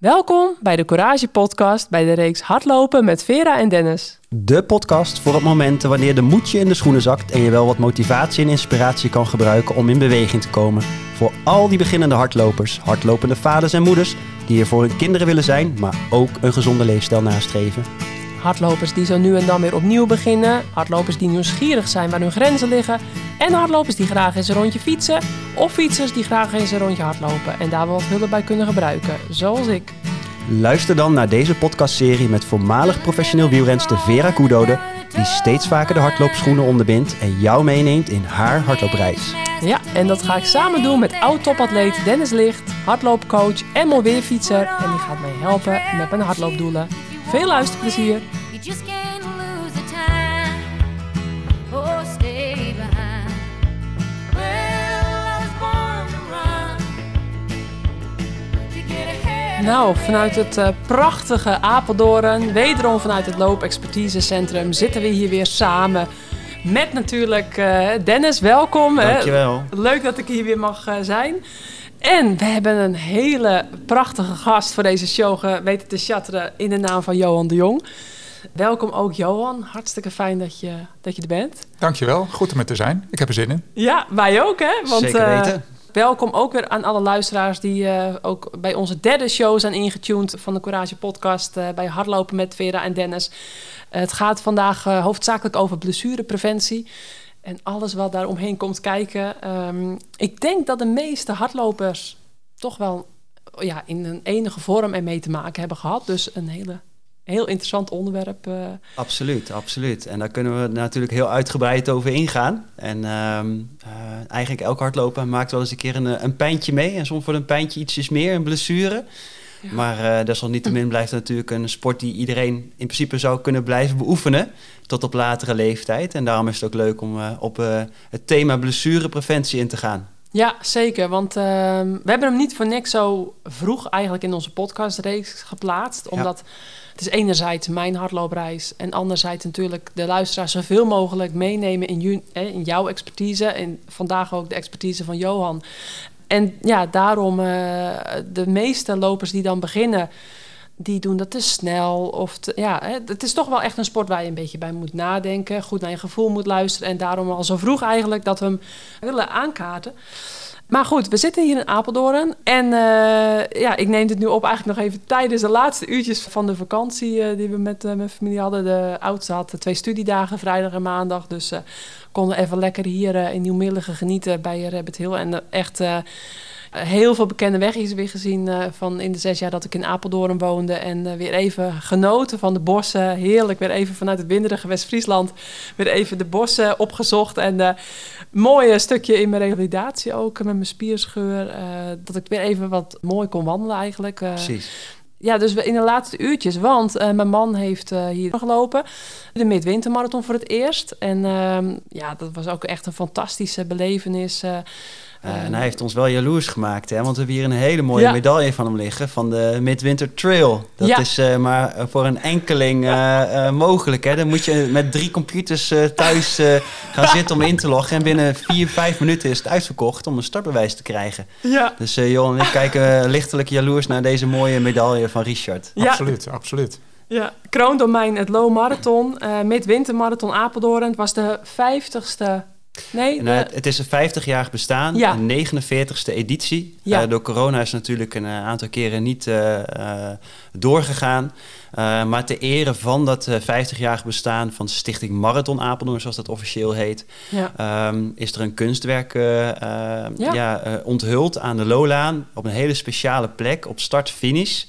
Welkom bij de Courage Podcast bij de reeks Hardlopen met Vera en Dennis. De podcast voor het momenten wanneer de moedje in de schoenen zakt en je wel wat motivatie en inspiratie kan gebruiken om in beweging te komen. Voor al die beginnende hardlopers, hardlopende vaders en moeders die er voor hun kinderen willen zijn, maar ook een gezonde leefstijl nastreven. Hardlopers die zo nu en dan weer opnieuw beginnen, hardlopers die nieuwsgierig zijn waar hun grenzen liggen. En hardlopers die graag eens een rondje fietsen. Of fietsers die graag eens een rondje hardlopen en daar wel wat hulp bij kunnen gebruiken, zoals ik. Luister dan naar deze podcastserie met voormalig professioneel wielrenster Vera Koedode, die steeds vaker de hardloopschoenen onderbindt en jou meeneemt in haar hardloopreis. Ja, en dat ga ik samen doen met oud-topatleet Dennis Licht, hardloopcoach en mooi En die gaat mij helpen met mijn hardloopdoelen. Veel luisterplezier! Nou, vanuit het uh, prachtige Apeldoorn, wederom vanuit het loopexpertisecentrum, zitten we hier weer samen. Met natuurlijk uh, Dennis, welkom. Dankjewel. Hè? Leuk dat ik hier weer mag uh, zijn. En we hebben een hele prachtige gast voor deze show weten te chatteren in de naam van Johan de Jong. Welkom ook Johan, hartstikke fijn dat je, dat je er bent. Dankjewel, goed om er te zijn. Ik heb er zin in. Ja, wij ook hè. Want, Zeker eh, weten. Welkom ook weer aan alle luisteraars die uh, ook bij onze derde show zijn ingetuned van de Courage podcast uh, bij Hardlopen met Vera en Dennis. het gaat vandaag hoofdzakelijk over blessurepreventie. En alles wat daar omheen komt kijken. Um, ik denk dat de meeste hardlopers toch wel ja, in een enige vorm ermee te maken hebben gehad. Dus een hele, heel interessant onderwerp. Uh. Absoluut, absoluut. En daar kunnen we natuurlijk heel uitgebreid over ingaan. En um, uh, eigenlijk elk hardloper maakt wel eens een keer een, een pijntje mee. En soms wordt een pijntje ietsjes meer, een blessure. Ja. Maar uh, desalniettemin blijft het natuurlijk een sport die iedereen in principe zou kunnen blijven beoefenen tot op latere leeftijd. En daarom is het ook leuk om uh, op uh, het thema blessurepreventie in te gaan. Ja, zeker. Want uh, we hebben hem niet voor niks zo vroeg eigenlijk in onze podcastreeks geplaatst. Omdat ja. Het is enerzijds mijn hardloopreis en anderzijds natuurlijk de luisteraars zoveel mogelijk meenemen in, in jouw expertise. En vandaag ook de expertise van Johan. En ja, daarom uh, de meeste lopers die dan beginnen, die doen dat te snel. Of ja, het is toch wel echt een sport waar je een beetje bij moet nadenken, goed naar je gevoel moet luisteren. En daarom al zo vroeg eigenlijk dat we hem willen aankaarten. Maar goed, we zitten hier in Apeldoorn. En uh, ja, ik neem dit nu op eigenlijk nog even tijdens de laatste uurtjes van de vakantie uh, die we met uh, mijn familie hadden. De oudste had twee studiedagen, vrijdag en maandag. Dus konden even lekker hier in Nieuwmillige genieten bij Rabbit Hill. En echt heel veel bekende wegjes weer gezien van in de zes jaar dat ik in Apeldoorn woonde. En weer even genoten van de bossen. Heerlijk, weer even vanuit het winderige West-Friesland weer even de bossen opgezocht. En mooie stukje in mijn revalidatie ook met mijn spierscheur. dat ik weer even wat mooi kon wandelen eigenlijk. Precies. Ja, dus in de laatste uurtjes. Want uh, mijn man heeft uh, hier gelopen. De Midwintermarathon voor het eerst. En uh, ja, dat was ook echt een fantastische belevenis. Uh, uh, en hij heeft ons wel jaloers gemaakt, hè? want we hebben hier een hele mooie ja. medaille van hem liggen van de Midwinter Trail. Dat ja. is uh, maar voor een enkeling uh, mogelijk. Hè? Dan moet je met drie computers thuis gaan zitten om in te loggen. En binnen vier, vijf minuten is het uitverkocht om een startbewijs te krijgen. Ja. Dus Johan en ik kijken lichtelijk jaloers naar deze mooie medaille van Richard. Ja. Absoluut, absoluut. Ja, kroondomein het Low Marathon, Midwinter Marathon Apeldoorn. Het was de vijftigste Nee, de... het, het, is een 50-jarig bestaan, ja. een 49ste editie. Ja. Uh, door corona is natuurlijk een aantal keren niet uh, doorgegaan. maar ter ere van dat 50-jarig bestaan van Stichting Marathon Apeldoorn, zoals dat officieel heet, ja. um, is er een kunstwerk ja. onthuld aan de Lolaan op een hele speciale plek op start-finish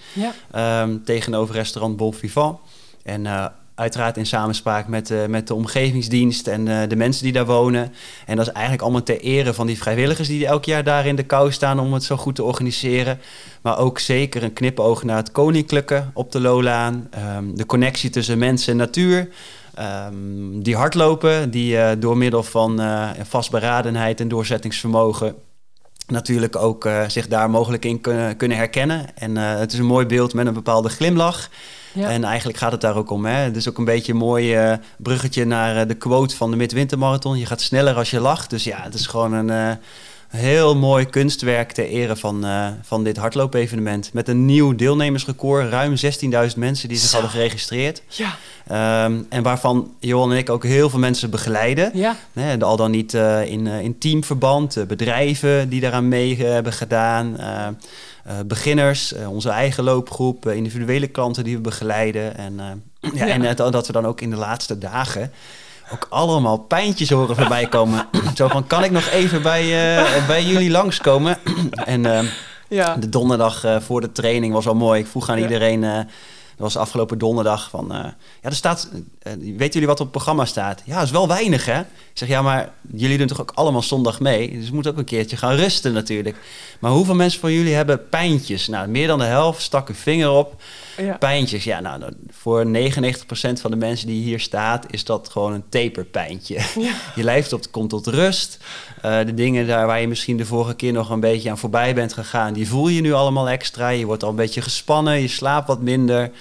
um, tegenover restaurant Bol Vivant. En Uiteraard in samenspraak met, uh, met de omgevingsdienst en uh, de mensen die daar wonen. En dat is eigenlijk allemaal ter ere van die vrijwilligers die elk jaar daar in de kou staan om het zo goed te organiseren. Maar ook zeker een knipoog naar het koninklijke op de Lolaan. Um, de connectie tussen mensen en natuur. Um, die hardlopen, die uh, door middel van vastberadenheid en doorzettingsvermogen natuurlijk ook zich daar mogelijk in kunnen, kunnen herkennen. En het is een mooi beeld met een bepaalde glimlach. Ja. En eigenlijk gaat het daar ook om. Hè? Het is ook een beetje een mooi uh, bruggetje naar de quote van de Midwintermarathon. Je gaat sneller als je lacht. Dus ja, het is gewoon een, heel mooi kunstwerk ter ere van, uh, van dit hardloopevenement. Met een nieuw deelnemersrecord. Ruim 16.000 mensen die zich hadden geregistreerd. Ja. Um, en waarvan Johan en ik ook heel veel mensen begeleiden. Ja. Nee, al dan niet uh, in, uh, in teamverband. bedrijven die daaraan mee hebben gedaan. beginners, onze eigen loopgroep. individuele klanten die we begeleiden. En, ja, ja. en dat we dan ook in de laatste dagen ook allemaal pijntjes horen voorbij komen. Zo van, kan ik nog even bij, uh, bij jullie langskomen? en uh, ja. de donderdag uh, voor de training was wel mooi. Ik vroeg aan ja. iedereen, dat was afgelopen donderdag, van... ja, er staat, weten jullie wat op het programma staat? Ja, dat is wel weinig, hè? Ik zeg, ja, maar jullie doen toch ook allemaal zondag mee? Dus moet ook een keertje gaan rusten natuurlijk. Maar hoeveel mensen van jullie hebben pijntjes? Nou, meer dan de helft stak een vinger op ja. pijntjes. Ja, nou, voor 99% van de mensen die hier staat, is dat gewoon een taperpijntje. Ja. Je lijf op, komt tot rust. Uh, de dingen daar waar je misschien de vorige keer nog een beetje aan voorbij bent gegaan, die voel je nu allemaal extra. Je wordt al een beetje gespannen, je slaapt wat minder.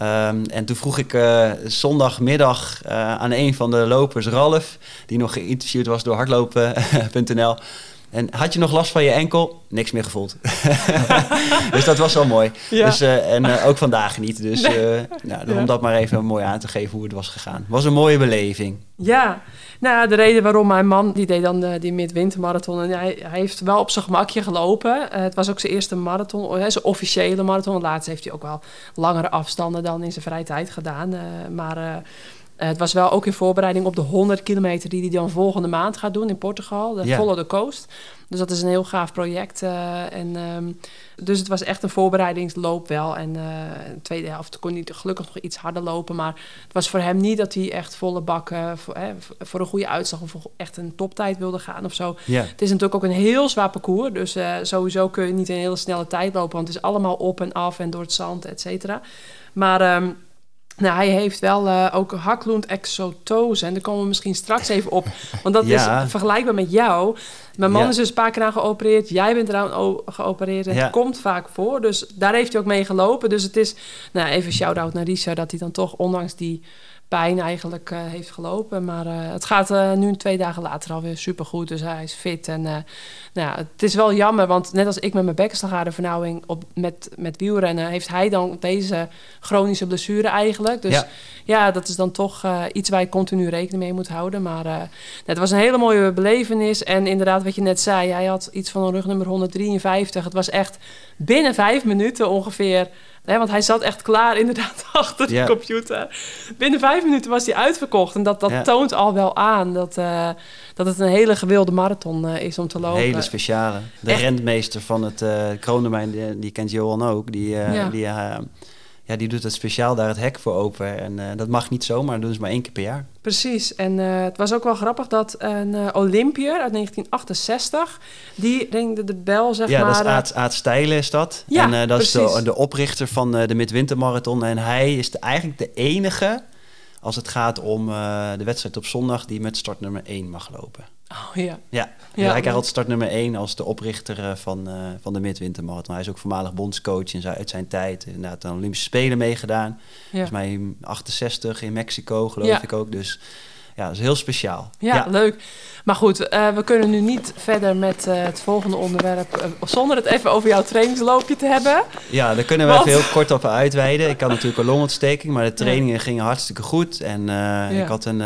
Um, en toen vroeg ik uh, zondagmiddag uh, aan een van de lopers, Ralf, die nog geïnterviewd was door hardlopen.nl. En had je nog last van je enkel? Niks meer gevoeld. dus dat was wel mooi. Dus, uh, en uh, ook vandaag niet. Dus uh, nou, om dat maar even mooi aan te geven hoe het was gegaan. was een mooie beleving. Ja, nou de reden waarom mijn man, die deed dan de, die midwintermarathon. En hij, hij heeft wel op zijn gemakje gelopen. het was ook zijn eerste marathon, zijn officiële marathon. Laatst heeft hij ook wel langere afstanden dan in zijn vrije tijd gedaan. maar uh, het was wel ook in voorbereiding op de 100 kilometer die hij dan volgende maand gaat doen in Portugal, de ja. Follow the Coast. Dus dat is een heel gaaf project. Uh, en, um, dus het was echt een voorbereidingsloop wel. En uh, de tweede helft kon hij gelukkig nog iets harder lopen. Maar het was voor hem niet dat hij echt volle bakken voor, voor een goede uitslag of echt een toptijd wilde gaan of zo. Ja. Het is natuurlijk ook een heel zwaar parcours. Dus sowieso kun je niet een hele snelle tijd lopen, want het is allemaal op en af en door het zand, et cetera. Maar um, nou, hij heeft wel uh, ook hakloend exotose. En daar komen we misschien straks even op. Want dat ja. is vergelijkbaar met jou. Mijn man ja. is dus een paar keer aan geopereerd. Jij bent eraan geopereerd. Het ja. komt vaak voor. Dus daar heeft hij ook mee gelopen. Dus het is... Nou, even shout-out naar Risha... dat hij dan toch, ondanks die pijn eigenlijk uh, heeft gelopen. Maar uh, het gaat uh, nu twee dagen later alweer supergoed. Dus hij is fit. En nou ja, het is wel jammer, want net als ik met mijn bekkenslagadervernauwing op, met, met wielrennen... heeft hij dan deze chronische blessure eigenlijk. Dus ja, ja dat is dan toch iets waar je continu rekening mee moet houden. Maar het was een hele mooie belevenis. En inderdaad, wat je net zei, hij had iets van een rugnummer 153. Het was echt binnen vijf minuten ongeveer... Nee, want hij zat echt klaar inderdaad achter de computer. Binnen vijf minuten was hij uitverkocht. En dat, dat toont al wel aan dat, eh, dat het een hele gewilde marathon eh, is om te Een lopen. hele speciale. De Echt. rentmeester van het uh, kroondomein, die, die kent Johan ook. Die, Ja. die, ja, die doet het speciaal daar het hek voor open. En eh, dat mag niet zomaar, dat doen ze maar één keer per jaar. Precies. En eh, het was ook wel grappig dat een Olympiër uit 1968... die ringde de bel, zeg ja, maar... dat is Aad, Aad Stijlen is dat. Ja, en dat is de, de oprichter van de Midwintermarathon. En hij is de, eigenlijk de enige, als het gaat om de wedstrijd op zondag... die met startnummer 1 mag lopen. Oh ja. Ja, Ja, hij krijgt altijd startnummer 1 als de oprichter eh, van, eh, van de Midwintermarathon. Hij is ook voormalig bondscoach in zijn, uit zijn tijd. Inderdaad, aan de Olympische Spelen meegedaan. Ja. Volgens mij 68 in Mexico, geloof Ja. ik ook. Dus ja, dat is heel speciaal. Ja, leuk. Maar goed, eh, we kunnen nu niet verder met het volgende onderwerp... zonder het even over jouw trainingsloopje te hebben. Ja, daar kunnen we Want- even heel kort over uitweiden. Ik had natuurlijk een longontsteking, maar de trainingen gingen hartstikke goed. En ik, had een,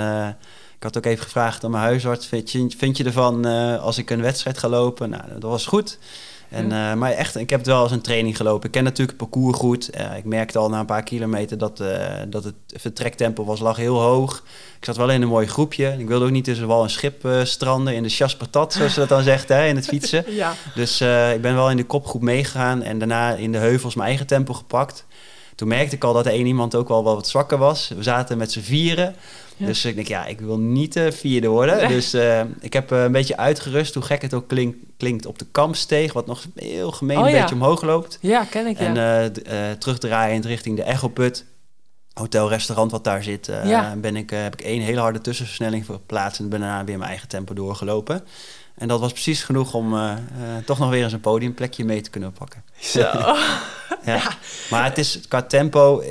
ik had ook even gevraagd aan mijn huisarts: vind je, vind je ervan eh, als ik een wedstrijd ga lopen? Nou, dat was goed. En, eh, maar echt, ik heb het wel als een training gelopen. Ik ken natuurlijk het parcours goed. Eh, ik merkte al na een paar kilometer dat, dat het vertrektempo was, lag heel hoog. Ik zat wel in een mooi groepje. Ik wilde ook niet tussen wal en schip stranden in de patat, zoals ze dat dan zegt, hè, in het fietsen. Ja. Dus ik ben wel in de kopgroep meegegaan en daarna in de heuvels mijn eigen tempo gepakt. Toen merkte ik al dat er één iemand ook wel wat zwakker was. We zaten met z'n vieren. Ja. Dus ik denk, ja, ik wil niet eh vierde worden. Nee. Dus eh, ik heb eh, een beetje uitgerust, hoe gek het ook klink- klinkt, op de kampsteeg. Wat nog heel gemeen Oh, een ja. beetje omhoog loopt. Ja, ken ik, ja. En eh, d- eh, terugdraaiend richting de Echoput. Hotel-restaurant wat daar zit, eh, Ja. ben ik, heb ik één hele harde tussenversnelling verplaatst en ben daarna weer mijn eigen tempo doorgelopen. En dat was precies genoeg om eh, eh, toch nog weer eens een podiumplekje mee te kunnen pakken. Zo. Ja. Maar het is qua tempo,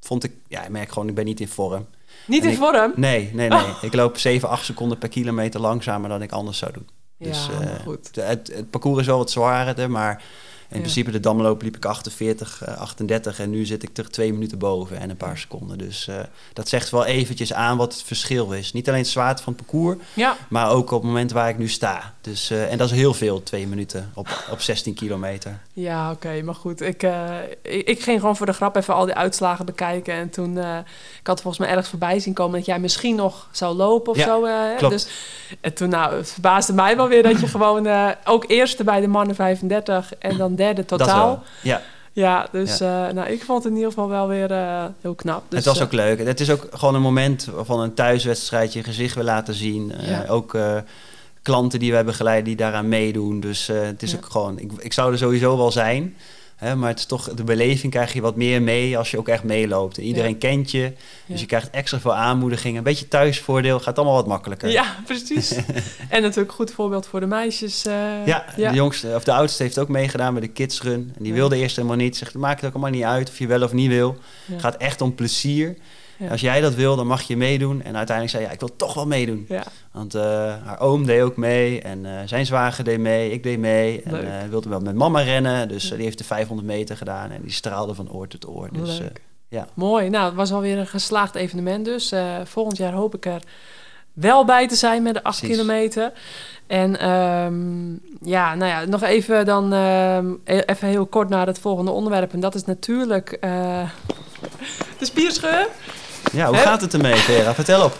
vond ik, ja, ik merk gewoon, ik ben niet in vorm. Niet En in ik- vorm? Nee, nee, nee. Ik loop 7, 8 seconden per kilometer langzamer dan ik anders zou doen. Dus goed. Het, het, parcours is wel wat zwaarder, maar in principe de damloop liep ik 48, 38 eh, en nu zit ik er twee minuten boven en een paar seconden. Dus uh, dat zegt wel eventjes aan wat het verschil is. Niet alleen het zwaarte van het parcours, maar ook op het moment waar ik nu sta. Dus, uh, en dat is heel veel, twee minuten op, op 16 kilometer. Ja, oké, maar goed. Ik, ik, ik, ging gewoon voor de grap even al die uitslagen bekijken. En toen, ik had volgens mij ergens voorbij zien komen dat jij misschien nog zou lopen of ja, zo. klopt. Dus, en toen, nou, het verbaasde mij wel weer dat je gewoon ook eerste bij de mannen 35 en dan derde totaal. Ja. Ja, dus ja. Uh, nou, ik vond het in ieder geval wel weer uh, heel knap. Dus, het was uh, ook leuk. Het is ook gewoon een moment van een thuiswedstrijd je gezicht wil laten zien. Ja. Ook klanten die we hebben geleid die daaraan meedoen. Dus het is ook gewoon, ik, ik zou er sowieso wel zijn. Hè, maar het is toch, de beleving krijg je wat meer mee als je ook echt meeloopt. iedereen kent je, dus je krijgt extra veel aanmoediging. Een beetje thuisvoordeel, gaat allemaal wat makkelijker. Ja, precies. en natuurlijk een goed voorbeeld voor de meisjes. Uh, ja, de jongste, of de oudste heeft ook meegedaan bij de Kids Run. En die wilde eerst helemaal niet. Zegt, maakt het ook allemaal niet uit of je wel of niet wil. Het gaat echt om plezier. Als jij dat wil, dan mag je meedoen. En uiteindelijk zei ja, ik wil toch wel meedoen. Ja. Want uh, haar oom deed ook mee en uh, zijn zwager deed mee, ik deed mee. En uh, wilde wel met mama rennen, dus die heeft de 500 meter gedaan en die straalde van oor tot oor. Dus, ja. Mooi, nou het was alweer een geslaagd evenement dus. volgend jaar hoop ik er wel bij te zijn met de 8 kilometer. En um, ja, nou ja, nog even dan um, even heel kort naar het volgende onderwerp. En dat is natuurlijk de spierscheur. Ja, hoe gaat het ermee, Vera? Vertel op.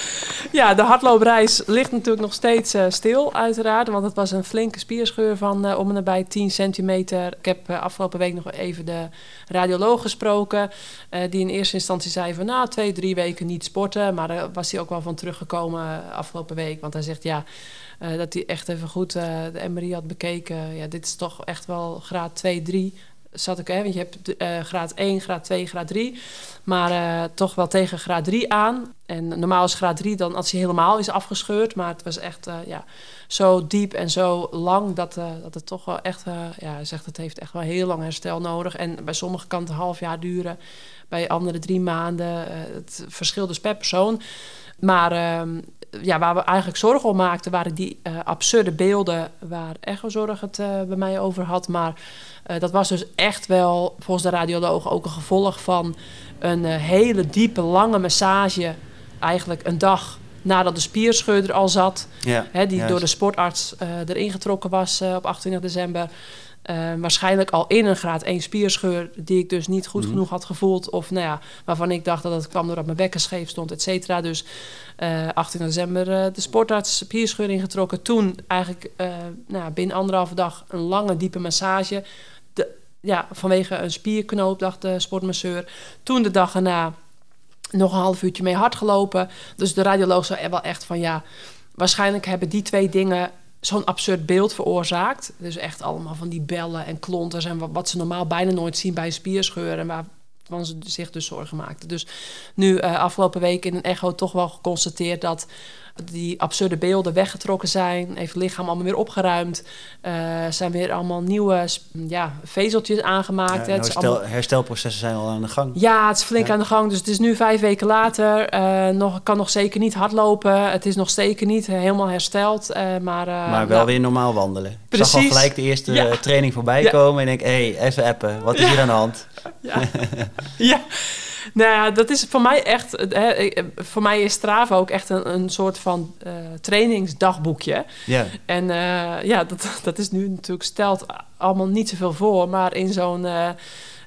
ja, de hardloopreis ligt natuurlijk nog steeds uh, stil, uiteraard. Want het was een flinke spierscheur van uh, om en nabij 10 centimeter. Ik heb uh, afgelopen week nog even de radioloog gesproken. die in eerste instantie zei van, nou, twee, drie weken niet sporten. Maar daar was hij ook wel van teruggekomen afgelopen week. Want hij zegt, ja... dat hij echt even goed de MRI had bekeken. Ja, dit is toch echt wel graad 2, 3 zat ik, hè, want je hebt uh, graad 1, graad 2, graad 3. Maar uh, toch wel tegen graad 3 aan. En normaal is graad 3 dan als hij helemaal is afgescheurd. Maar het was echt uh, ja, zo diep en zo lang dat, dat het toch wel echt... ja, zegt het heeft echt wel heel lang herstel nodig. En bij sommigen kan het een half jaar duren. Bij andere drie maanden. het verschilt dus per persoon. Maar ehm, ja, waar we eigenlijk zorgen om maakten... waren die absurde beelden waar Echo Zorg het bij mij over had. Maar... Uh, dat was dus echt wel, volgens de radioloog, ook een gevolg van een hele diepe, lange massage. Eigenlijk een dag nadat de spierscheur er al zat. Ja, hè, die door de sportarts erin getrokken was op 28 december. Waarschijnlijk al in een graad 1 spierscheur, die ik dus niet goed mm. genoeg had gevoeld. Of nou ja, waarvan ik dacht dat het kwam doordat mijn bekken scheef stond, et cetera. Dus 18 december de sportarts spierscheur ingetrokken. Toen eigenlijk nou, binnen anderhalve dag een lange, diepe massage ja, vanwege een spierknoop, dacht de sportmasseur. Toen de dag erna nog een half uurtje mee hard gelopen. Dus de radioloog zei er wel echt van ja, waarschijnlijk hebben die twee dingen zo'n absurd beeld veroorzaakt. Dus echt allemaal van die bellen en klonters en wat, ze normaal bijna nooit zien bij een spierscheur en waarvan ze zich dus zorgen maakten. Dus nu uh, afgelopen week in een echo toch wel geconstateerd dat die absurde beelden weggetrokken zijn. Heeft het lichaam allemaal weer opgeruimd. Uh, zijn weer allemaal nieuwe ja, vezeltjes aangemaakt. Ja, herstel, herstelprocessen zijn al aan de gang. Ja, het is flink aan de gang. Dus het is nu vijf weken later. Uh, nog, kan nog zeker niet hardlopen. Het is nog zeker niet helemaal hersteld. Uh, maar, maar wel nou, weer normaal wandelen. Precies. Ik zag al gelijk de eerste ja. training voorbij komen. En ik denk, hé, hey, even appen. Wat is hier aan de hand? Ja. Nou ja, dat is voor mij echt... Hè, voor mij is Strava ook echt een, een soort van uh, trainingsdagboekje. Ja. En uh, ja, dat, dat is nu natuurlijk stelt allemaal niet zoveel voor. Maar in zo'n... Uh,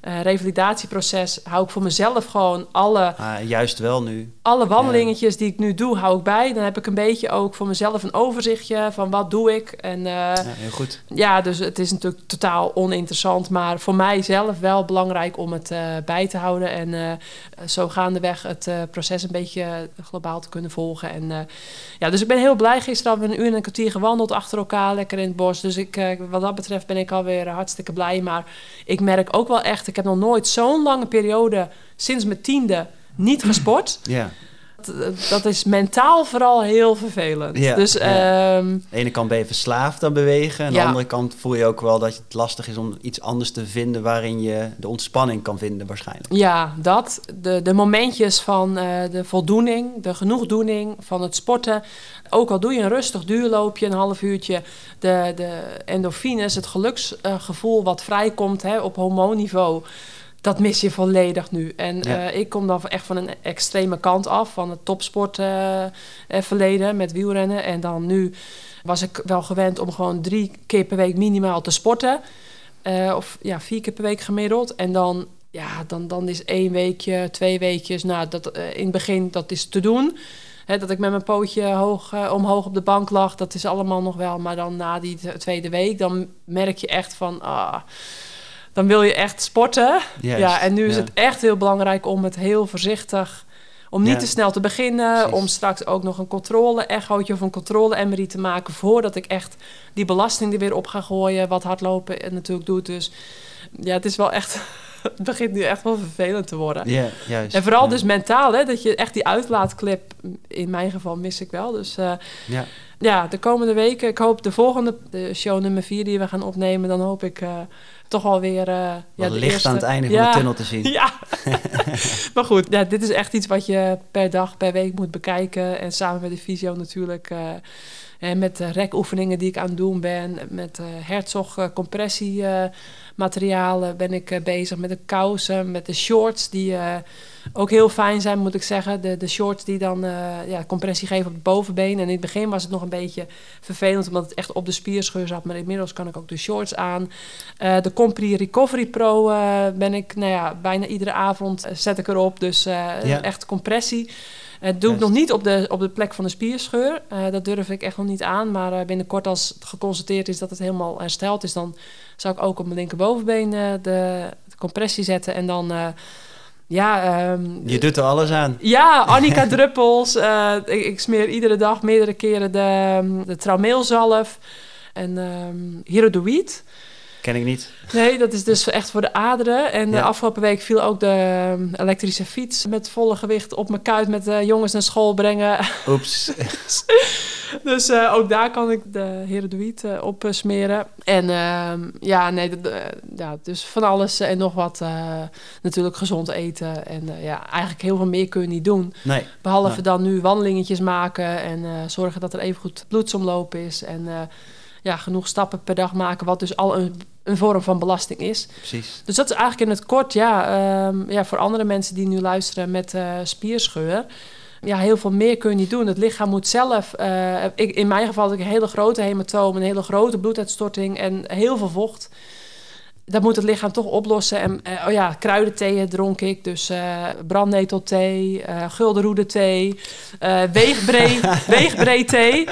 uh, revalidatieproces hou ik voor mezelf gewoon alle... Ah, juist wel nu. Alle wandelingetjes die ik nu doe, hou ik bij. Dan heb ik een beetje ook voor mezelf een overzichtje van wat doe ik. En, uh, ja, heel goed. Ja, dus het is natuurlijk totaal oninteressant. Maar voor mij zelf wel belangrijk om het uh, bij te houden. En zo gaandeweg het proces een beetje globaal te kunnen volgen. En, ja, dus ik ben heel blij. Gisteren hebben we een uur en een kwartier gewandeld achter elkaar. Lekker in het bos. Dus ik, wat dat betreft ben ik alweer hartstikke blij. Maar ik merk ook wel echt ik heb nog nooit zo'n lange periode sinds mijn tiende niet gesport. Ja. Dat is mentaal vooral heel vervelend. Ja, dus, ja. Ehm, de ene kant ben je verslaafd aan bewegen. Aan de andere kant voel je ook wel dat het lastig is om iets anders te vinden waarin je de ontspanning kan vinden waarschijnlijk. Ja, dat. De, de momentjes van uh, de voldoening, de genoegdoening van het sporten. Ook al doe je een rustig duurloopje, een half uurtje, de, de endorfines, het geluksgevoel wat vrijkomt hè, op hormoonniveau dat mis je volledig nu. En eh, ik kom dan echt van een extreme kant af, van het topsportverleden uh, uh, met wielrennen. En dan nu was ik wel gewend om gewoon drie keer per week minimaal te sporten. Uh, of ja, vier keer per week gemiddeld. En dan, ja, dan, dan is één weekje, twee weekjes. Nou, dat, in het begin dat is te doen. Dat ik met mijn pootje hoog, omhoog op de bank lag, dat is allemaal nog wel. Maar dan na die tweede week, dan merk je echt van... Ah, dan wil je echt sporten. ja, en nu is het echt heel belangrijk om het heel voorzichtig... Om niet te snel te beginnen, om straks ook nog een controle-echootje of een controle-emery te maken voordat ik echt die belasting er weer op ga gooien, wat hardlopen natuurlijk doet. Dus ja, het is wel echt, het begint nu echt wel vervelend te worden. Ja, juist. En vooral dus mentaal, hè, dat je echt die uitlaatclip, in mijn geval mis ik wel. Dus uh, ja. ja, de komende weken, ik hoop de volgende, de show nummer vier die we gaan opnemen, dan hoop ik... Uh, toch alweer... Uh, ja, licht eerste... aan het einde van de tunnel te zien. Ja, maar goed, ja, dit is echt iets wat je per dag, per week moet bekijken. En samen met de visio natuurlijk... Uh, en met de rekoefeningen die ik aan het doen ben, met uh, Herzog compressiematerialen ben ik bezig, met de kousen, met de shorts die ook heel fijn zijn, moet ik zeggen. De, de shorts die dan uh, ja, compressie geven op het bovenbeen. En in het begin was het nog een beetje vervelend, omdat het echt op de spierscheur zat. Maar inmiddels kan ik ook de shorts aan. Uh, de Compri Recovery Pro ben ik, nou ja, bijna iedere avond zet ik erop. Dus ja. echt compressie. Dat doe ik nog niet op de, op de plek van de spierscheur. dat durf ik echt nog niet aan. Maar binnenkort als het geconstateerd is dat het helemaal hersteld is... dan zou ik ook op mijn linkerbovenbeen de, de compressie zetten. En dan ja, um, je doet er alles aan. Ja, Annika druppels. Uh, ik, ik, smeer iedere dag meerdere keren de, ehm, de traumeelzalf en um, Hirodoid. Ken ik niet. Nee, dat is dus echt voor de aderen. En de afgelopen week viel ook de elektrische fiets met volle gewicht op mijn kuit met de jongens naar school brengen. Oeps. dus uh, ook daar kan ik de Herodoïd uh, op smeren. En uh, ja, nee, ja, dus van alles en nog wat. natuurlijk gezond eten. En ja, eigenlijk heel veel meer kun je niet doen. Nee. Behalve nee. dan nu wandelingetjes maken en zorgen dat er even goed bloedsomloop is. En ja, genoeg stappen per dag maken, wat dus al een, een vorm van belasting is. Precies. Dus dat is eigenlijk in het kort, ja, um, ja voor andere mensen die nu luisteren met uh, spierscheur. Ja, heel veel meer kun je niet doen. Het lichaam moet zelf, uh, ik, in mijn geval had ik een hele grote hematoom, een hele grote bloeduitstorting en heel veel vocht dat moet het lichaam toch oplossen. En uh, oh ja, kruidenthee dronk ik. Dus uh, brandnetelthee, uh, guldenroede thee, weegbree, weegbree thee.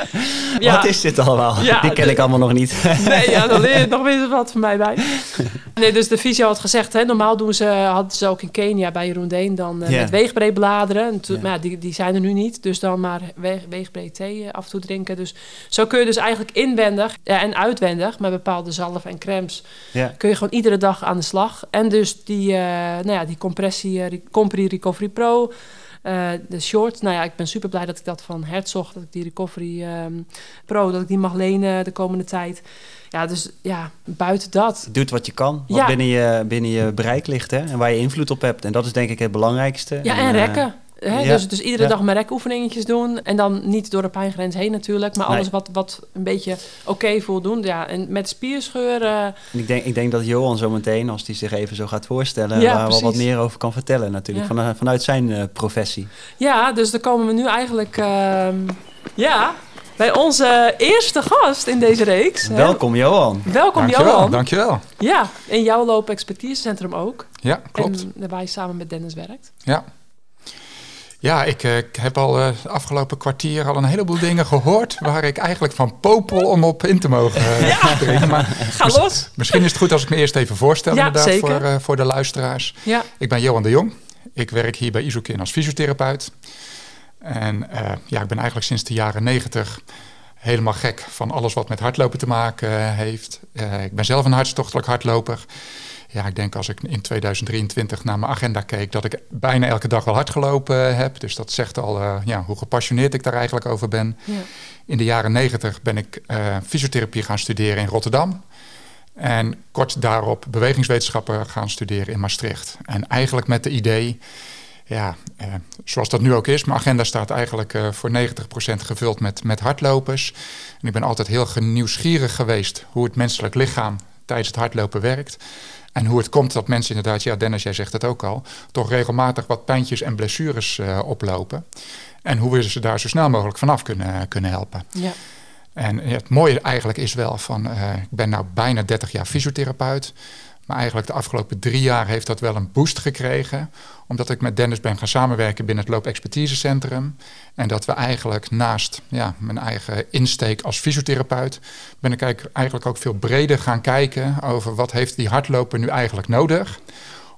Ja. Wat is dit allemaal? Ja, Die ken ik allemaal nog niet. nee, ja, dan leer je nog weer wat van mij bij. Nee, dus de fysio had gezegd, hè, normaal doen ze, hadden ze ook in Kenia bij Jeroen Deen dan yeah. met weegbree bladeren. Toen, Maar ja, die, die zijn er nu niet. Dus dan maar weeg, weegbree thee af en toe drinken. Dus zo kun je dus eigenlijk inwendig en uitwendig met bepaalde zalf en crèmes... kun je gewoon iedere dag aan de slag. En dus die, uh, nou ja, die compressie, uh, Compri Recovery Pro, uh, de short. Nou ja, ik ben super blij dat ik dat van Herzog, dat ik die Recovery um, Pro, dat ik die mag lenen de komende tijd. Ja, dus ja, buiten dat. Doet wat je kan, wat ja. binnen, je, binnen je bereik ligt hè? en waar je invloed op hebt. En dat is denk ik het belangrijkste. Ja, en, en rekken. Hè? Ja. Dus, dus iedere ja. dag mijn rekoefeningetjes doen. En dan niet door de pijngrens heen natuurlijk. Maar alles wat, wat een beetje oké okay voelt doen. Ja, en met spierscheuren... Ik denk, ik denk dat Johan zo meteen, als hij zich even zo gaat voorstellen... Ja, waar wel wat meer over kan vertellen natuurlijk. Van, vanuit zijn uh, professie. Ja, dus dan komen we nu eigenlijk... Uh, ja, bij onze eerste gast in deze reeks. Welkom Johan. Welkom dankjewel, Johan. Dankjewel. Ja, in jouw loop expertisecentrum ook. Ja, klopt. En waar je samen met Dennis werkt. Ja, ja, ik, uh, ik heb al uh, afgelopen kwartier al een heleboel dingen gehoord waar ik eigenlijk van popel om op in te mogen uh, ja. dringen. Maar Ga mis, los! Misschien is het goed als ik me eerst even voorstel ja, inderdaad voor, voor de luisteraars. Ja. Ik ben Johan de Jong. Ik werk hier bij Isokin als fysiotherapeut. En ja, ik ben eigenlijk sinds de jaren negentig helemaal gek van alles wat met hardlopen te maken heeft. ik ben zelf een hartstochtelijk hardloper. Ja, ik denk als ik in 2023 naar mijn agenda keek, dat ik bijna elke dag wel hard gelopen heb. Dus dat zegt al uh, ja, hoe gepassioneerd ik daar eigenlijk over ben. Ja. In de jaren 90 ben ik uh, fysiotherapie gaan studeren in Rotterdam. En kort daarop bewegingswetenschappen gaan studeren in Maastricht. En eigenlijk met de idee, ja, eh, zoals dat nu ook is, mijn agenda staat eigenlijk uh, voor 90% gevuld met, met hardlopers. En ik ben altijd heel nieuwsgierig geweest hoe het menselijk lichaam tijdens het hardlopen werkt. En hoe het komt dat mensen inderdaad, ja Dennis, jij zegt het ook al, toch regelmatig wat pijntjes en blessures uh, oplopen. En hoe we ze daar zo snel mogelijk vanaf kunnen, kunnen helpen. Ja. En het mooie eigenlijk is wel van, uh, ik ben nou bijna 30 jaar fysiotherapeut. Maar eigenlijk de afgelopen drie jaar heeft dat wel een boost gekregen. Omdat ik met Dennis ben gaan samenwerken binnen het loopexpertisecentrum. En dat we eigenlijk naast ja, mijn eigen insteek als fysiotherapeut... ben ik eigenlijk ook veel breder gaan kijken over wat heeft die hardloper nu eigenlijk nodig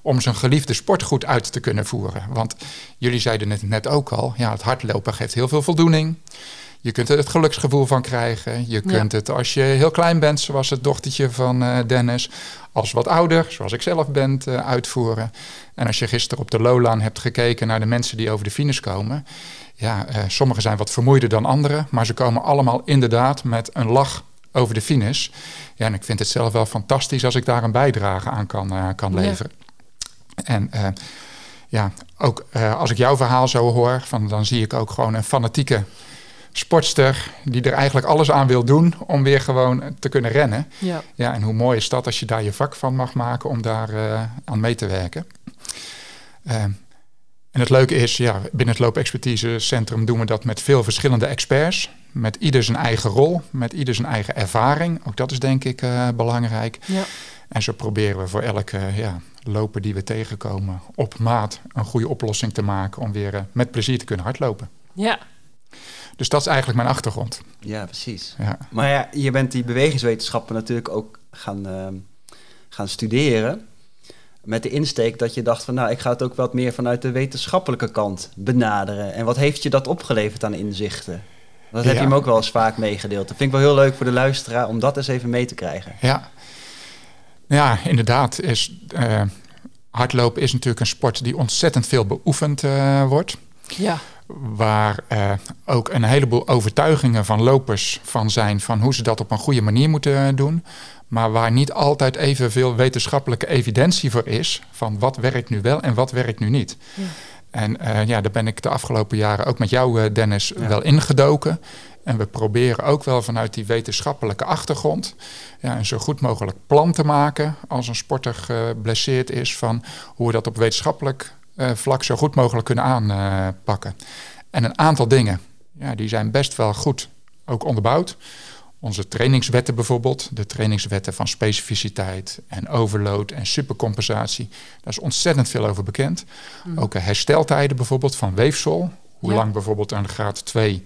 om zijn geliefde sport goed uit te kunnen voeren. Want jullie zeiden het net ook al, ja, het hardlopen geeft heel veel voldoening. Je kunt er het geluksgevoel van krijgen. Je kunt het als je heel klein bent, zoals het dochtertje van uh, Dennis, als wat ouder, zoals ik zelf ben, uh, uitvoeren. En als je gisteren op de Lowland hebt gekeken naar de mensen die over de finish komen. Ja, uh, sommigen zijn wat vermoeider dan anderen, maar ze komen allemaal inderdaad met een lach over de finish. Ja, en ik vind het zelf wel fantastisch als ik daar een bijdrage aan kan, kan leveren. Ja. En ja, ook als ik jouw verhaal zo hoor, van, dan zie ik ook gewoon een fanatieke sportster die er eigenlijk alles aan wil doen om weer gewoon te kunnen rennen. Ja. Ja, en hoe mooi is dat als je daar je vak van mag maken om daar uh, aan mee te werken. Uh, en het leuke is, ja, binnen het loopexpertisecentrum doen we dat met veel verschillende experts. Met ieder zijn eigen rol, met ieder zijn eigen ervaring. Ook dat is denk ik uh, belangrijk. Ja. En zo proberen we voor elke ja, loper die we tegenkomen op maat een goede oplossing te maken om weer met plezier te kunnen hardlopen. Ja, dus dat is eigenlijk mijn achtergrond. Ja, precies. Ja. Maar ja, je bent die bewegingswetenschappen natuurlijk ook gaan, uh, gaan studeren. Met de insteek dat je dacht van nou, ik ga het ook wat meer vanuit de wetenschappelijke kant benaderen. En wat heeft je dat opgeleverd aan inzichten? Dat heb je hem ook wel eens vaak meegedeeld. Dat vind ik wel heel leuk voor de luisteraar om dat eens even mee te krijgen. Ja, ja inderdaad. Is, uh, hardlopen is natuurlijk een sport die ontzettend veel beoefend uh, wordt. Ja waar uh, ook een heleboel overtuigingen van lopers van zijn van hoe ze dat op een goede manier moeten doen. Maar waar niet altijd evenveel wetenschappelijke evidentie voor is van wat werkt nu wel en wat werkt nu niet. Ja. En uh, ja, daar ben ik de afgelopen jaren ook met jou, uh, Dennis, wel ingedoken. En we proberen ook wel vanuit die wetenschappelijke achtergrond ja, een zo goed mogelijk plan te maken als een sporter geblesseerd is van hoe we dat op wetenschappelijk vlak zo goed mogelijk kunnen aanpakken. en een aantal dingen, ja, die zijn best wel goed ook onderbouwd. Onze trainingswetten bijvoorbeeld, de trainingswetten van specificiteit en overload en supercompensatie. Daar is ontzettend veel over bekend. Mm. Ook hersteltijden bijvoorbeeld van weefsel. Hoe lang bijvoorbeeld een graad 2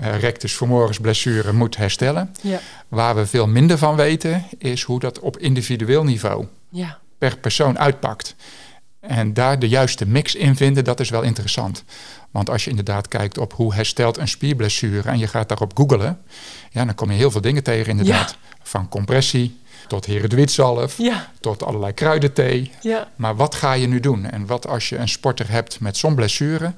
uh, eh, rectus femoris blessure moet herstellen. Ja. Waar we veel minder van weten is hoe dat op individueel niveau ja. per persoon uitpakt. En daar de juiste mix in vinden, dat is wel interessant. Want als je inderdaad kijkt op hoe herstelt een spierblessure en je gaat daarop googelen, ja, dan kom je heel veel dingen tegen inderdaad. Van compressie tot herenduitzalf, ja. tot allerlei kruidenthee. Ja. Maar wat ga je nu doen? En wat als je een sporter hebt met zo'n blessure,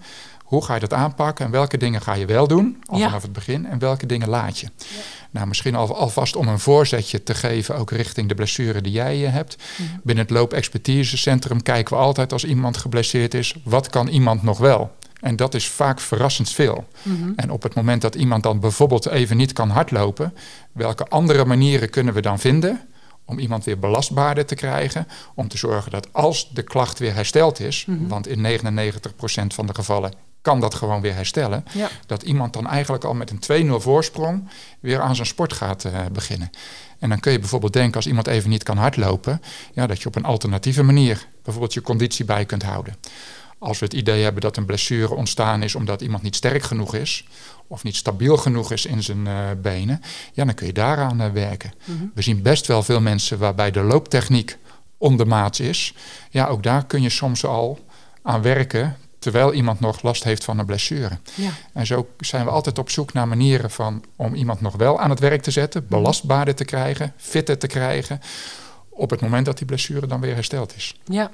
hoe ga je dat aanpakken en welke dingen ga je wel doen, al vanaf het begin, en welke dingen laat je? Ja. Nou, misschien al, alvast om een voorzetje te geven, ook richting de blessure die jij uh, hebt. Mhm. Binnen het loopexpertisecentrum kijken we altijd als iemand geblesseerd is, wat kan iemand nog wel? En dat is vaak verrassend veel. Mhm. En op het moment dat iemand dan bijvoorbeeld even niet kan hardlopen, welke andere manieren kunnen we dan vinden om iemand weer belastbaarder te krijgen. Om te zorgen dat als de klacht weer hersteld is, mhm. want in 99% van de gevallen kan dat gewoon weer herstellen. Dat iemand dan eigenlijk al met een 2-0 voorsprong weer aan zijn sport gaat uh, beginnen. En dan kun je bijvoorbeeld denken als iemand even niet kan hardlopen, ja, dat je op een alternatieve manier bijvoorbeeld je conditie bij kunt houden. Als we het idee hebben dat een blessure ontstaan is omdat iemand niet sterk genoeg is of niet stabiel genoeg is in zijn uh, benen, ja, dan kun je daaraan uh, werken. Mhm. We zien best wel veel mensen waarbij de looptechniek ondermaats is. Ja, ook daar kun je soms al aan werken terwijl iemand nog last heeft van een blessure. Ja. En zo zijn we altijd op zoek naar manieren van om iemand nog wel aan het werk te zetten, mhm. belastbaarder te krijgen, fitter te krijgen, op het moment dat die blessure dan weer hersteld is. Ja.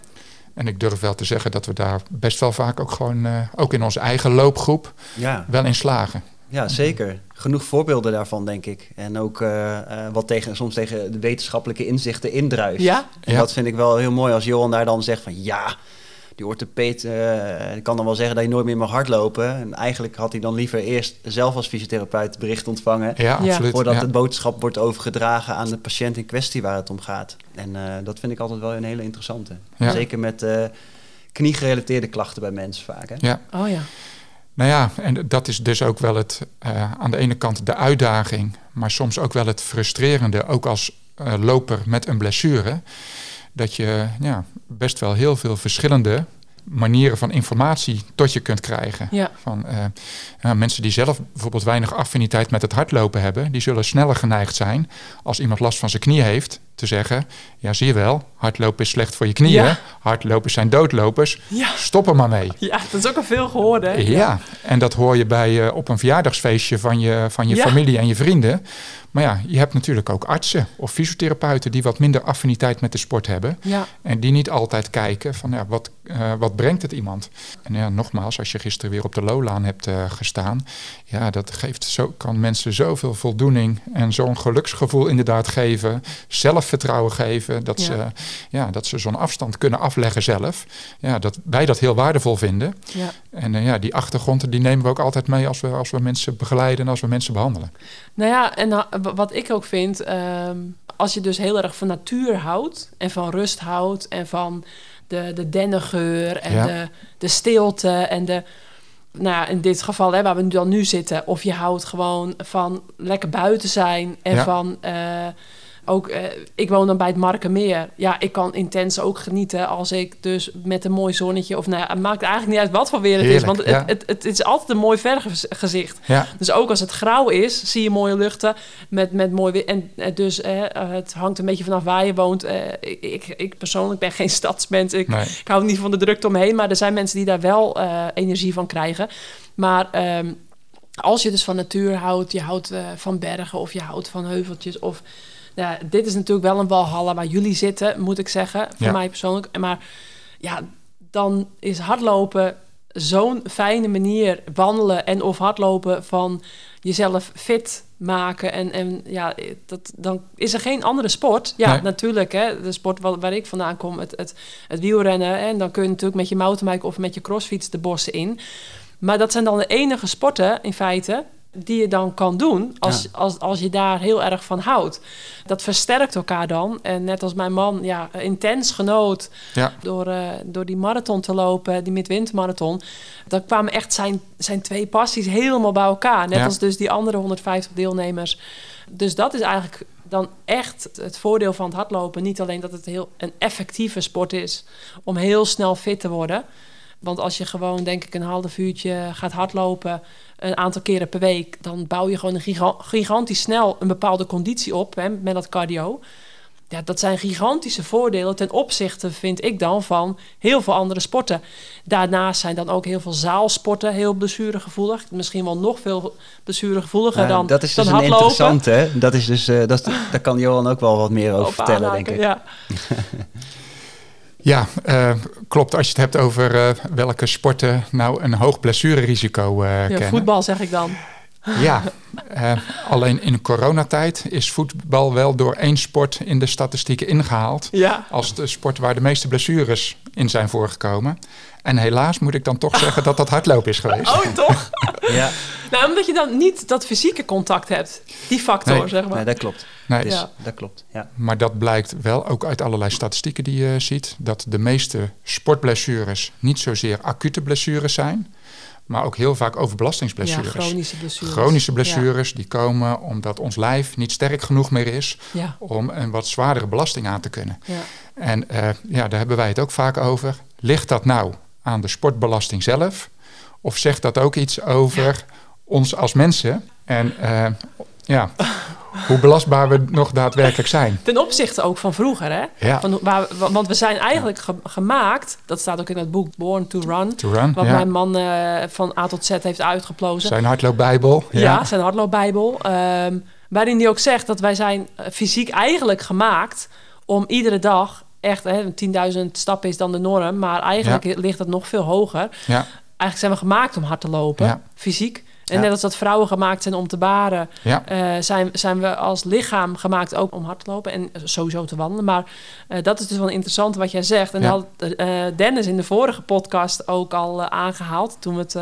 En ik durf wel te zeggen dat we daar best wel vaak ook gewoon, uh, ook in onze eigen loopgroep, ja. wel in slagen. Ja, zeker. Genoeg voorbeelden daarvan, denk ik. En ook uh, wat tegen, soms tegen de wetenschappelijke inzichten indruist. Ja? En dat vind ik wel heel mooi als Johan daar dan zegt van ja, die orthopeet uh, kan dan wel zeggen dat je nooit meer mag hardlopen. En eigenlijk had hij dan liever eerst zelf als fysiotherapeut bericht ontvangen. Ja, absoluut. Voordat ja. de boodschap wordt overgedragen aan de patiënt in kwestie waar het om gaat. En uh, dat vind ik altijd wel een hele interessante. Ja. Zeker met uh, kniegerelateerde klachten bij mensen vaak. Hè? Ja. Oh ja. Nou ja, en dat is dus ook wel het, aan de ene kant de uitdaging, maar soms ook wel het frustrerende, ook als loper met een blessure dat je ja, best wel heel veel verschillende manieren van informatie tot je kunt krijgen. Ja. Van, uh, mensen die zelf bijvoorbeeld weinig affiniteit met het hardlopen hebben, die zullen sneller geneigd zijn als iemand last van zijn knie heeft, te zeggen: Ja, zie je wel, hardlopen is slecht voor je knieën. Ja. Hardlopers zijn doodlopers. Ja. Stop er maar mee. Ja, dat is ook al veel gehoord, hè? Ja, en dat hoor je bij uh, op een verjaardagsfeestje van je, van je familie en je vrienden. Maar ja, je hebt natuurlijk ook artsen of fysiotherapeuten die wat minder affiniteit met de sport hebben. Ja. En die niet altijd kijken van ja, wat, uh, wat brengt het iemand. En ja, nogmaals, als je gisteren weer op de Lolaan hebt uh, gestaan. Ja, dat geeft zo, kan mensen zoveel voldoening en zo'n geluksgevoel inderdaad geven. Zelfvertrouwen geven. Dat ja. ze, ja, dat ze zo'n afstand kunnen afleggen zelf. Ja, dat wij dat heel waardevol vinden. Ja. En uh, ja, die achtergronden die nemen we ook altijd mee als we, als we mensen begeleiden en als we mensen behandelen. Nou ja, en wat ik ook vind, um, als je dus heel erg van natuur houdt en van rust houdt en van de, de dennengeur en ja. de, de stilte en de, nou ja, in dit geval hè, waar we dan nu zitten, of je houdt gewoon van lekker buiten zijn en ja. van uh, ook, uh, ik woon dan bij het Markenmeer. Ja, ik kan intens ook genieten als ik dus met een mooi zonnetje... of nou het maakt eigenlijk niet uit wat voor weer het Heerlijk, is. Want ja. het, het, het, is altijd een mooi vergezicht. Ja. Dus ook als het grauw is, zie je mooie luchten met, met mooi weer. En uh, dus uh, het hangt een beetje vanaf waar je woont. Ik, ik, ik, persoonlijk ben geen stadsmens. Ik, Nee. ik hou niet van de drukte omheen. Maar er zijn mensen die daar wel eh, energie van krijgen. Maar... ehm, als je dus van natuur houdt, je houdt uh, van bergen of je houdt van heuveltjes of ja, dit is natuurlijk wel een walhalla waar jullie zitten, moet ik zeggen, voor Ja. mij persoonlijk. Maar ja, dan is hardlopen zo'n fijne manier, wandelen en of hardlopen van jezelf fit maken. En, en ja, dat, dan is er geen andere sport. Ja, Nee. natuurlijk, hè, de sport waar, waar ik vandaan kom, het, het, het wielrennen. Hè, en dan kun je natuurlijk met je mountainbike of met je crossfiets de bossen in. Maar dat zijn dan de enige sporten in feite die je dan kan doen als, Ja. als, als je daar heel erg van houdt. Dat versterkt elkaar dan. En net als mijn man ja, intens genoot Ja. door, eh, door die marathon te lopen, die midwintermarathon. Dan kwamen echt zijn, zijn twee passies helemaal bij elkaar. Net Ja. als dus die andere 150 deelnemers. Dus dat is eigenlijk dan echt het voordeel van het hardlopen. Niet alleen dat het heel een effectieve sport is om heel snel fit te worden. Want als je gewoon, denk ik, een half uurtje gaat hardlopen, een aantal keren per week, dan bouw je gewoon een giga gigantisch snel een bepaalde conditie op hè, met dat cardio. Ja, dat zijn gigantische voordelen ten opzichte, vind ik dan, van heel veel andere sporten. Daarnaast zijn dan ook heel veel zaalsporten heel blessuregevoelig. Misschien wel nog veel blessuregevoeliger Nou, dan, dat is dan dus een interessante. hè? Dat is dus, eh, dat is, daar kan Johan ook wel wat meer over vertellen, denk ik. Ja. Ja, eh, klopt. Als je het hebt over eh, welke sporten nou een hoog blessurerisico eh ja, kennen. voetbal zeg ik dan. Ja, eh, alleen in coronatijd is voetbal wel door één sport in de statistieken ingehaald. Ja. Als de sport waar de meeste blessures in zijn voorgekomen. En helaas moet ik dan toch zeggen dat dat hardlopen is geweest. Oh, toch? Ja, nou, omdat je dan niet dat fysieke contact hebt. Die factor, Nee. zeg maar. nee, dat klopt. Nee, Dus, Ja. Dat klopt, ja. Maar dat blijkt wel ook uit allerlei statistieken die je ziet. Dat de meeste sportblessures niet zozeer acute blessures zijn. Maar ook heel vaak ja, overbelastingsblessures. chronische blessures. Chronische blessures die komen omdat ons lijf niet sterk genoeg meer is Ja, om een wat zwaardere belasting aan te kunnen. ja. En eh, ja, daar hebben wij het ook vaak over. Ligt dat nou aan de sportbelasting zelf? Of zegt dat ook iets over ons als mensen? En eh, ja, hoe belastbaar we nog daadwerkelijk zijn. Ten opzichte ook van vroeger, hè? Ja, Van, waar, wa- want we zijn eigenlijk ge- gemaakt, dat staat ook in het boek Born to Run, to run. wat ja. mijn man eh, van A tot Z heeft uitgeplozen. Zijn hardloopbijbel. Ja, Ja. zijn hardloopbijbel. ehm, waarin hij ook zegt dat wij zijn eh, fysiek eigenlijk gemaakt om iedere dag echt, 10.000 stappen is dan de norm, maar eigenlijk ligt het nog veel hoger. Ja. Eigenlijk zijn we gemaakt om hard te lopen, fysiek. En net als dat vrouwen gemaakt zijn om te baren, uh, zijn, zijn we als lichaam gemaakt ook om hard te lopen en sowieso te wandelen. Maar uh, dat is dus wel interessant wat jij zegt. En had uh, Dennis in de vorige podcast ook al aangehaald toen we het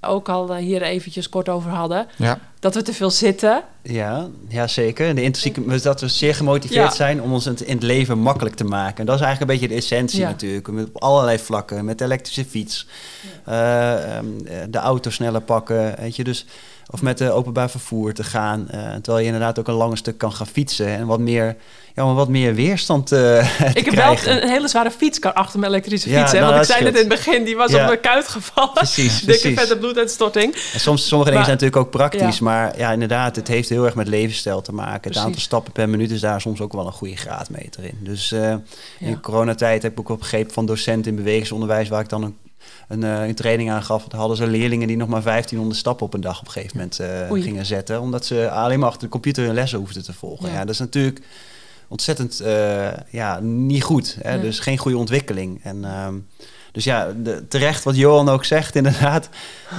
ook al hier eventjes kort over hadden. Ja. Dat we te veel zitten. Ja, ja zeker. De intrinsieke, dat we zeer gemotiveerd zijn om ons in het leven makkelijk te maken. En dat is eigenlijk een beetje de essentie natuurlijk. Met op allerlei vlakken. Met de elektrische fiets. Uh, de auto sneller pakken. Weet je, dus of met de openbaar vervoer te gaan. Uh, terwijl je inderdaad ook een langer stuk kan gaan fietsen. En wat meer, ja, maar wat meer weerstand uh, Ik heb wel een hele zware fietskar achter mijn elektrische fiets. Ja, want ik zei het in het begin, die was op mijn kuit gevallen. Precies, Dikke precies. vette bloeduitstorting. En soms, sommige dingen zijn natuurlijk ook praktisch. Maar ja, inderdaad, het heeft heel erg met levensstijl te maken. Het aantal stappen per minuut is daar soms ook wel een goede graadmeter in. Dus uh, in coronatijd heb ik ook begrepen van docenten in bewegingsonderwijs... waar ik dan een een, uh, een training aangaf. Dan hadden ze leerlingen die nog maar 1500 stappen op een dag op een gegeven moment uh, gingen zetten. Omdat ze alleen maar achter de computer hun lessen hoefden te volgen. Ja, dat is natuurlijk ontzettend uh, ja, niet goed. Hè? Dus geen goede ontwikkeling. En, ehm, dus ja, de, terecht wat Johan ook zegt, inderdaad.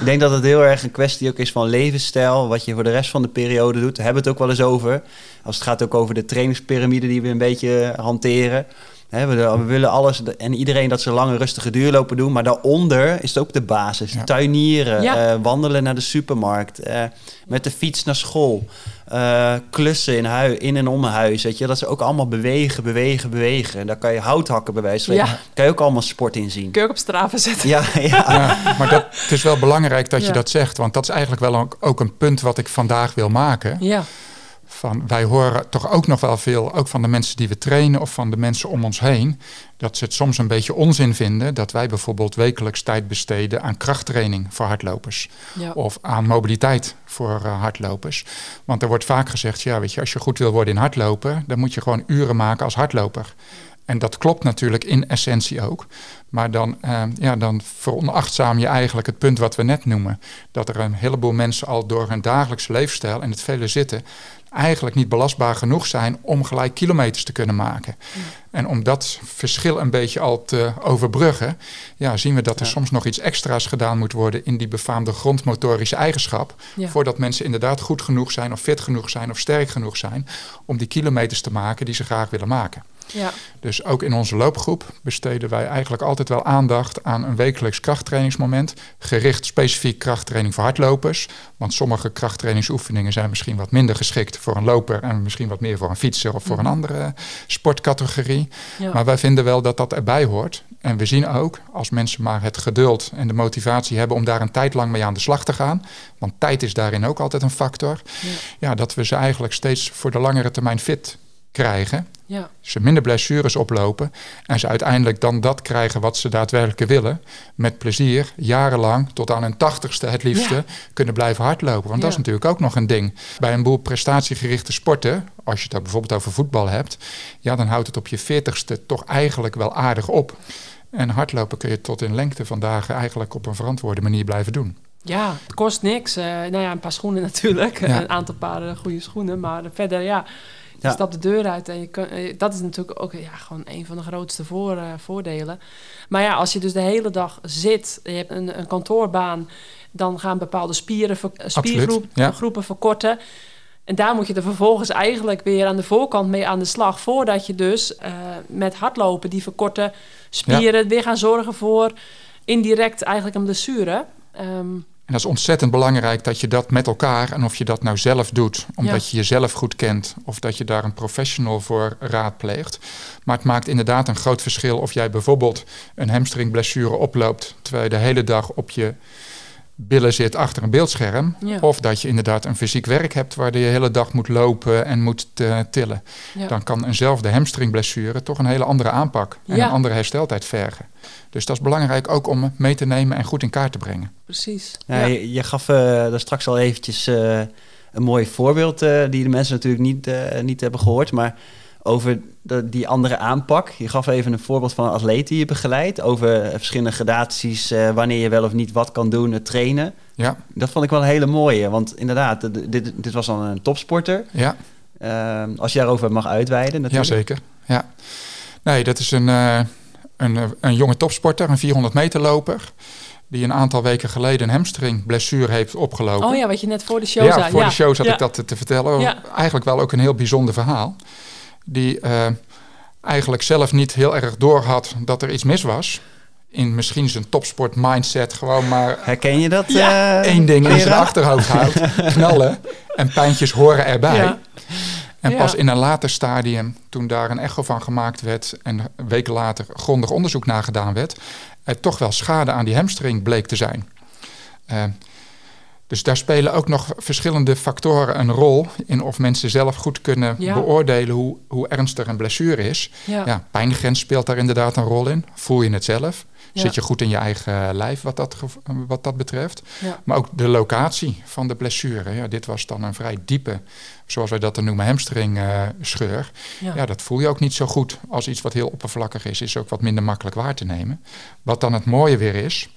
Ik denk dat het heel erg een kwestie ook is van levensstijl. Wat je voor de rest van de periode doet. Daar hebben we het ook wel eens over. Als het gaat ook over de trainingspyramide die we een beetje hanteren we, willen alles en iedereen dat ze lange rustige duurlopen doen. Maar daaronder is het ook de basis. Tuinieren, eh, wandelen naar de supermarkt, uh, met de fiets naar school, uh, klussen in, hui, in en om huis. Weet je? Dat ze ook allemaal bewegen, bewegen, bewegen. En daar kan je hout hakken bij wijze van ja. kan je ook allemaal sport in zien. Kun je ook op straven zetten. Ja, ja. maar dat, het is wel belangrijk dat je dat zegt. Want dat is eigenlijk wel ook een punt wat ik vandaag wil maken. Ja van wij horen toch ook nog wel veel, ook van de mensen die we trainen of van de mensen om ons heen, dat ze het soms een beetje onzin vinden dat wij bijvoorbeeld wekelijks tijd besteden aan krachttraining voor hardlopers of aan mobiliteit voor uh, hardlopers. Want er wordt vaak gezegd, ja, weet je, als je goed wil worden in hardlopen, dan moet je gewoon uren maken als hardloper. En dat klopt natuurlijk in essentie ook. Maar dan, uh, ja, dan veronachtzaam je eigenlijk het punt wat we net noemen. Dat er een heleboel mensen al door hun dagelijkse leefstijl en het vele zitten eigenlijk niet belastbaar genoeg zijn om gelijk kilometers te kunnen maken. En om dat verschil een beetje al te overbruggen, ja, zien we dat er soms nog iets extra's gedaan moet worden in die befaamde grondmotorische eigenschap. Voordat mensen inderdaad goed genoeg zijn, of fit genoeg zijn, of sterk genoeg zijn om die kilometers te maken die ze graag willen maken. Ja. Dus ook in onze loopgroep besteden wij eigenlijk altijd wel aandacht aan een wekelijks krachttrainingsmoment. Gericht specifiek krachttraining voor hardlopers. Want sommige krachttrainingsoefeningen zijn misschien wat minder geschikt voor een loper en misschien wat meer voor een fietser of voor een mhm. andere sportcategorie. Maar wij vinden wel dat dat erbij hoort. En we zien ook, als mensen maar het geduld en de motivatie hebben om daar een tijd lang mee aan de slag te gaan, want tijd is daarin ook altijd een factor, ja, ja dat we ze eigenlijk steeds voor de langere termijn fit krijgen. Ja. Ze minder blessures oplopen en ze uiteindelijk dan dat krijgen wat ze daadwerkelijk willen. Met plezier, jarenlang, tot aan hun tachtigste het liefste, kunnen blijven hardlopen. Want dat is natuurlijk ook nog een ding. Bij een boel prestatiegerichte sporten, als je het bijvoorbeeld over voetbal hebt, ja, dan houdt het op je veertigste toch eigenlijk wel aardig op. En hardlopen kun je tot in lengte van dagen eigenlijk op een verantwoorde manier blijven doen. Ja, het kost niks. Uh, nou ja, een paar schoenen natuurlijk. Een aantal paren goede schoenen. Maar verder, ja, je stapt de deur uit en je kan, eh, dat is natuurlijk ook ja, gewoon een van de grootste voor, uh, voordelen. Maar ja, als je dus de hele dag zit, je hebt een, een kantoorbaan, dan gaan bepaalde spieren, spiergroepen verkorten. En daar moet je er vervolgens eigenlijk weer aan de voorkant mee aan de slag. Voordat je dus uh, met hardlopen die verkorte spieren weer gaan zorgen voor indirect eigenlijk een blessure. Um, en dat is ontzettend belangrijk dat je dat met elkaar, en of je dat nou zelf doet, omdat je jezelf goed kent, of dat je daar een professional voor raadpleegt. Maar het maakt inderdaad een groot verschil of jij bijvoorbeeld een hamstringblessure oploopt, terwijl je de hele dag op je billen zit achter een beeldscherm. Of dat je inderdaad een fysiek werk hebt waar je de hele dag moet lopen en moet uh, tillen. Dan kan eenzelfde hamstringblessure toch een hele andere aanpak en een andere hersteltijd vergen. Dus dat is belangrijk ook om mee te nemen en goed in kaart te brengen. Precies. Ja, je, je, gaf uh, daar straks al eventjes uh, een mooi voorbeeld die de mensen natuurlijk niet, niet hebben gehoord. Maar over de, die andere aanpak. Je gaf even een voorbeeld van een atleet die je begeleidt. Over verschillende gradaties, uh, wanneer je wel of niet wat kan doen, het trainen. Ja. Dat vond ik wel een hele mooie. Want inderdaad, dit, dit was dan een topsporter. Ja. Ehm, als je daarover mag uitweiden natuurlijk. Jazeker, ja. Nee, dat is een, uh, een, een jonge topsporter, een 400 meter loper die een aantal weken geleden een hamstringblessure heeft opgelopen. Oh ja, wat je net voor de show ja, zei. Voor de show zat ik dat te, vertellen. Eigenlijk wel ook een heel bijzonder verhaal. Die uh, eigenlijk zelf niet heel erg door had dat er iets mis was. In misschien zijn topsport mindset gewoon maar... Herken je dat? Ja. Uh, Eén ding in zijn achterhoofd houdt. Knallen. En pijntjes horen erbij. En pas in een later stadium, toen daar een echo van gemaakt werd... en weken later grondig onderzoek nagedaan werd er toch wel schade aan die hamstring bleek te zijn. Uh, dus daar spelen ook nog verschillende factoren een rol in of mensen zelf goed kunnen beoordelen hoe, hoe ernstig een blessure is. Ja. ja. pijngrens speelt daar inderdaad een rol in. Voel je het zelf? Zit je goed in je eigen lijf wat dat, wat dat betreft? Maar ook de locatie van de blessure. Ja, dit was dan een vrij diepe, zoals wij dat dan noemen, hamstringscheur. Uh, ja. dat voel je ook niet zo goed als iets wat heel oppervlakkig is. Is ook wat minder makkelijk waar te nemen. Wat dan het mooie weer is,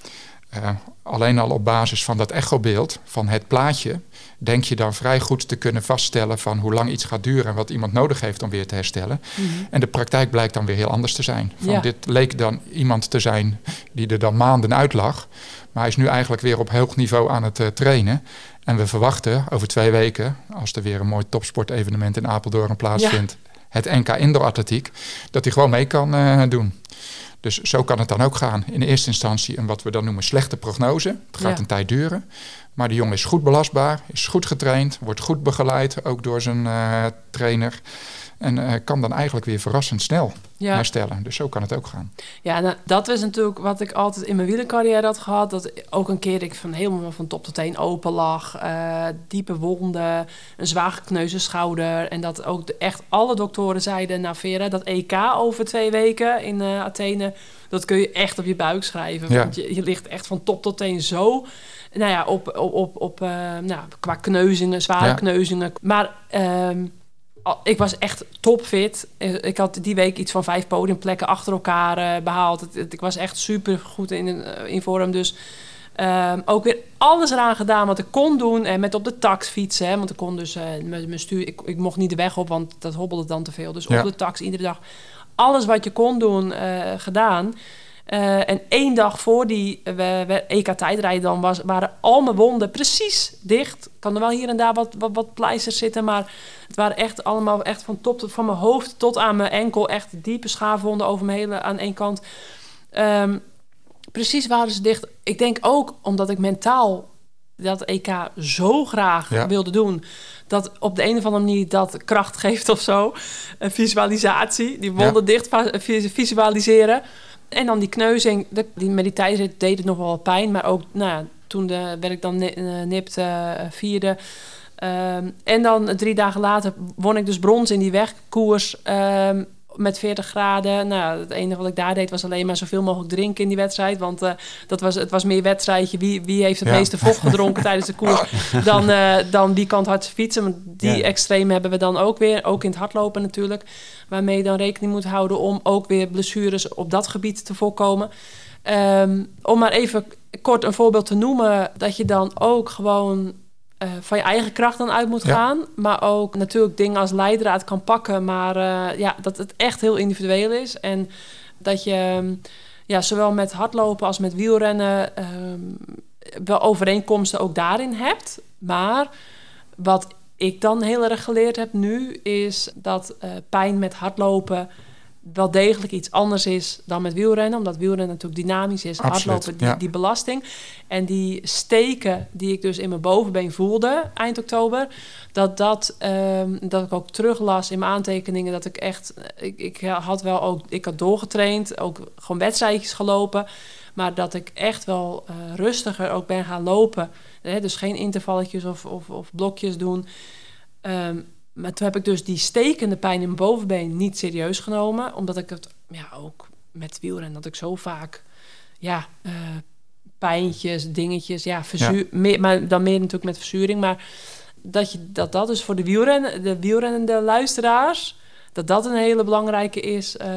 uh, alleen al op basis van dat echobeeld, van het plaatje, denk je dan vrij goed te kunnen vaststellen van hoe lang iets gaat duren en wat iemand nodig heeft om weer te herstellen. Mhm. En de praktijk blijkt dan weer heel anders te zijn. Van Dit leek dan iemand te zijn die er dan maanden uit lag, maar hij is nu eigenlijk weer op hoog niveau aan het uh, trainen. En we verwachten over twee weken, als er weer een mooi topsportevenement in Apeldoorn plaatsvindt, het NK Indoor Atletiek, dat hij gewoon mee kan uh, doen. Dus zo kan het dan ook gaan. In eerste instantie een wat we dan noemen slechte prognose. Het gaat een tijd duren. Maar de jongen is goed belastbaar, is goed getraind, wordt goed begeleid, ook door zijn uh, trainer. En uh, kan dan eigenlijk weer verrassend snel ja. herstellen. Dus zo kan het ook gaan. Ja, nou, dat is natuurlijk wat ik altijd in mijn wielercarrière had gehad. Dat ook een keer ik van helemaal van top tot teen open lag. Uh, diepe wonden, een zwaar gekneusde schouder. En dat ook de, echt alle doktoren zeiden... nou Vera, dat EK over twee weken in uh, Athene... dat kun je echt op je buik schrijven. Ja. Want je, je ligt echt van top tot teen zo... Nou ja, op, op, op, op nou, qua kneuzingen, zware ja. kneuzingen. Maar... Um, ik was echt topfit. Ik had die week iets van vijf podiumplekken achter elkaar uh, behaald. ik was echt super goed in, eh, in vorm. Dus um, ook weer alles eraan gedaan wat ik kon doen. En met op de tax fietsen. Hè, want ik kon dus uh, mijn stuur. Ik, ik, mocht niet de weg op, want dat hobbelde dan te veel. Dus ja. op de tax iedere dag. Alles wat je kon doen, gedaan. Uh, en één dag voor die EK-tijdrijden dan was, waren al mijn wonden precies dicht. Kan er wel hier en daar wat, wat, wat pleisters zitten, maar het waren echt allemaal echt van top van mijn hoofd tot aan mijn enkel. Echt diepe schaafwonden over mijn hele aan één kant. Um, precies waren ze dicht. Ik denk ook omdat ik mentaal dat EK zo graag wilde doen. Dat op de een of andere manier dat kracht geeft of zo. Een visualisatie. Die wonden ja. dicht visualiseren. En dan die kneuzing, die, met die tijdrit deed het nog wel pijn. Maar ook nou, toen de, werd ik dan nipt uh, vierde. Um, en dan drie dagen later won ik dus brons in die wegkoers. Um, met 40 graden. Nou, het enige wat ik daar deed was alleen maar zoveel mogelijk drinken in die wedstrijd. Want uh, dat was, het was meer wedstrijdje. Wie, wie heeft het ja. meeste vocht gedronken tijdens de koers? Dan, uh, dan wie kan het hardst fietsen. Want die ja. extreem hebben we dan ook weer. Ook in het hardlopen natuurlijk. Waarmee je dan rekening moet houden om ook weer blessures op dat gebied te voorkomen. Um, om maar even kort een voorbeeld te noemen. Dat je dan ook gewoon uh, van je eigen kracht dan uit moet ja. gaan. Maar ook natuurlijk dingen als leidraad kan pakken. Maar uh, ja, dat het echt heel individueel is. En dat je ja, zowel met hardlopen als met wielrennen um, wel overeenkomsten ook daarin hebt. Maar wat ik dan heel erg geleerd heb nu, is dat uh, pijn met hardlopen wel degelijk iets anders is dan met wielrennen. Omdat wielrennen natuurlijk dynamisch is. Absoluut, hardlopen, die, ja. die, belasting. En die steken die ik dus in mijn bovenbeen voelde eind oktober. Dat, dat, um, dat ik ook teruglas in mijn aantekeningen. Dat ik echt... Ik, ik had wel ook... Ik had doorgetraind. Ook gewoon wedstrijdjes gelopen. Maar dat ik echt wel uh, rustiger ook ben gaan lopen. Hè? Dus geen intervalletjes of, of, of blokjes doen. Um, maar toen heb ik dus die stekende pijn in mijn bovenbeen niet serieus genomen. Omdat ik het, ja, ook met wielrennen, dat ik zo vaak, ja, uh, pijntjes, dingetjes, ja, verzuur, ja. Meer, maar dan meer natuurlijk met verzuring. Maar dat, je, dat dat dus voor de wielrennen, de wielrennende luisteraars dat dat een hele belangrijke is. Uh,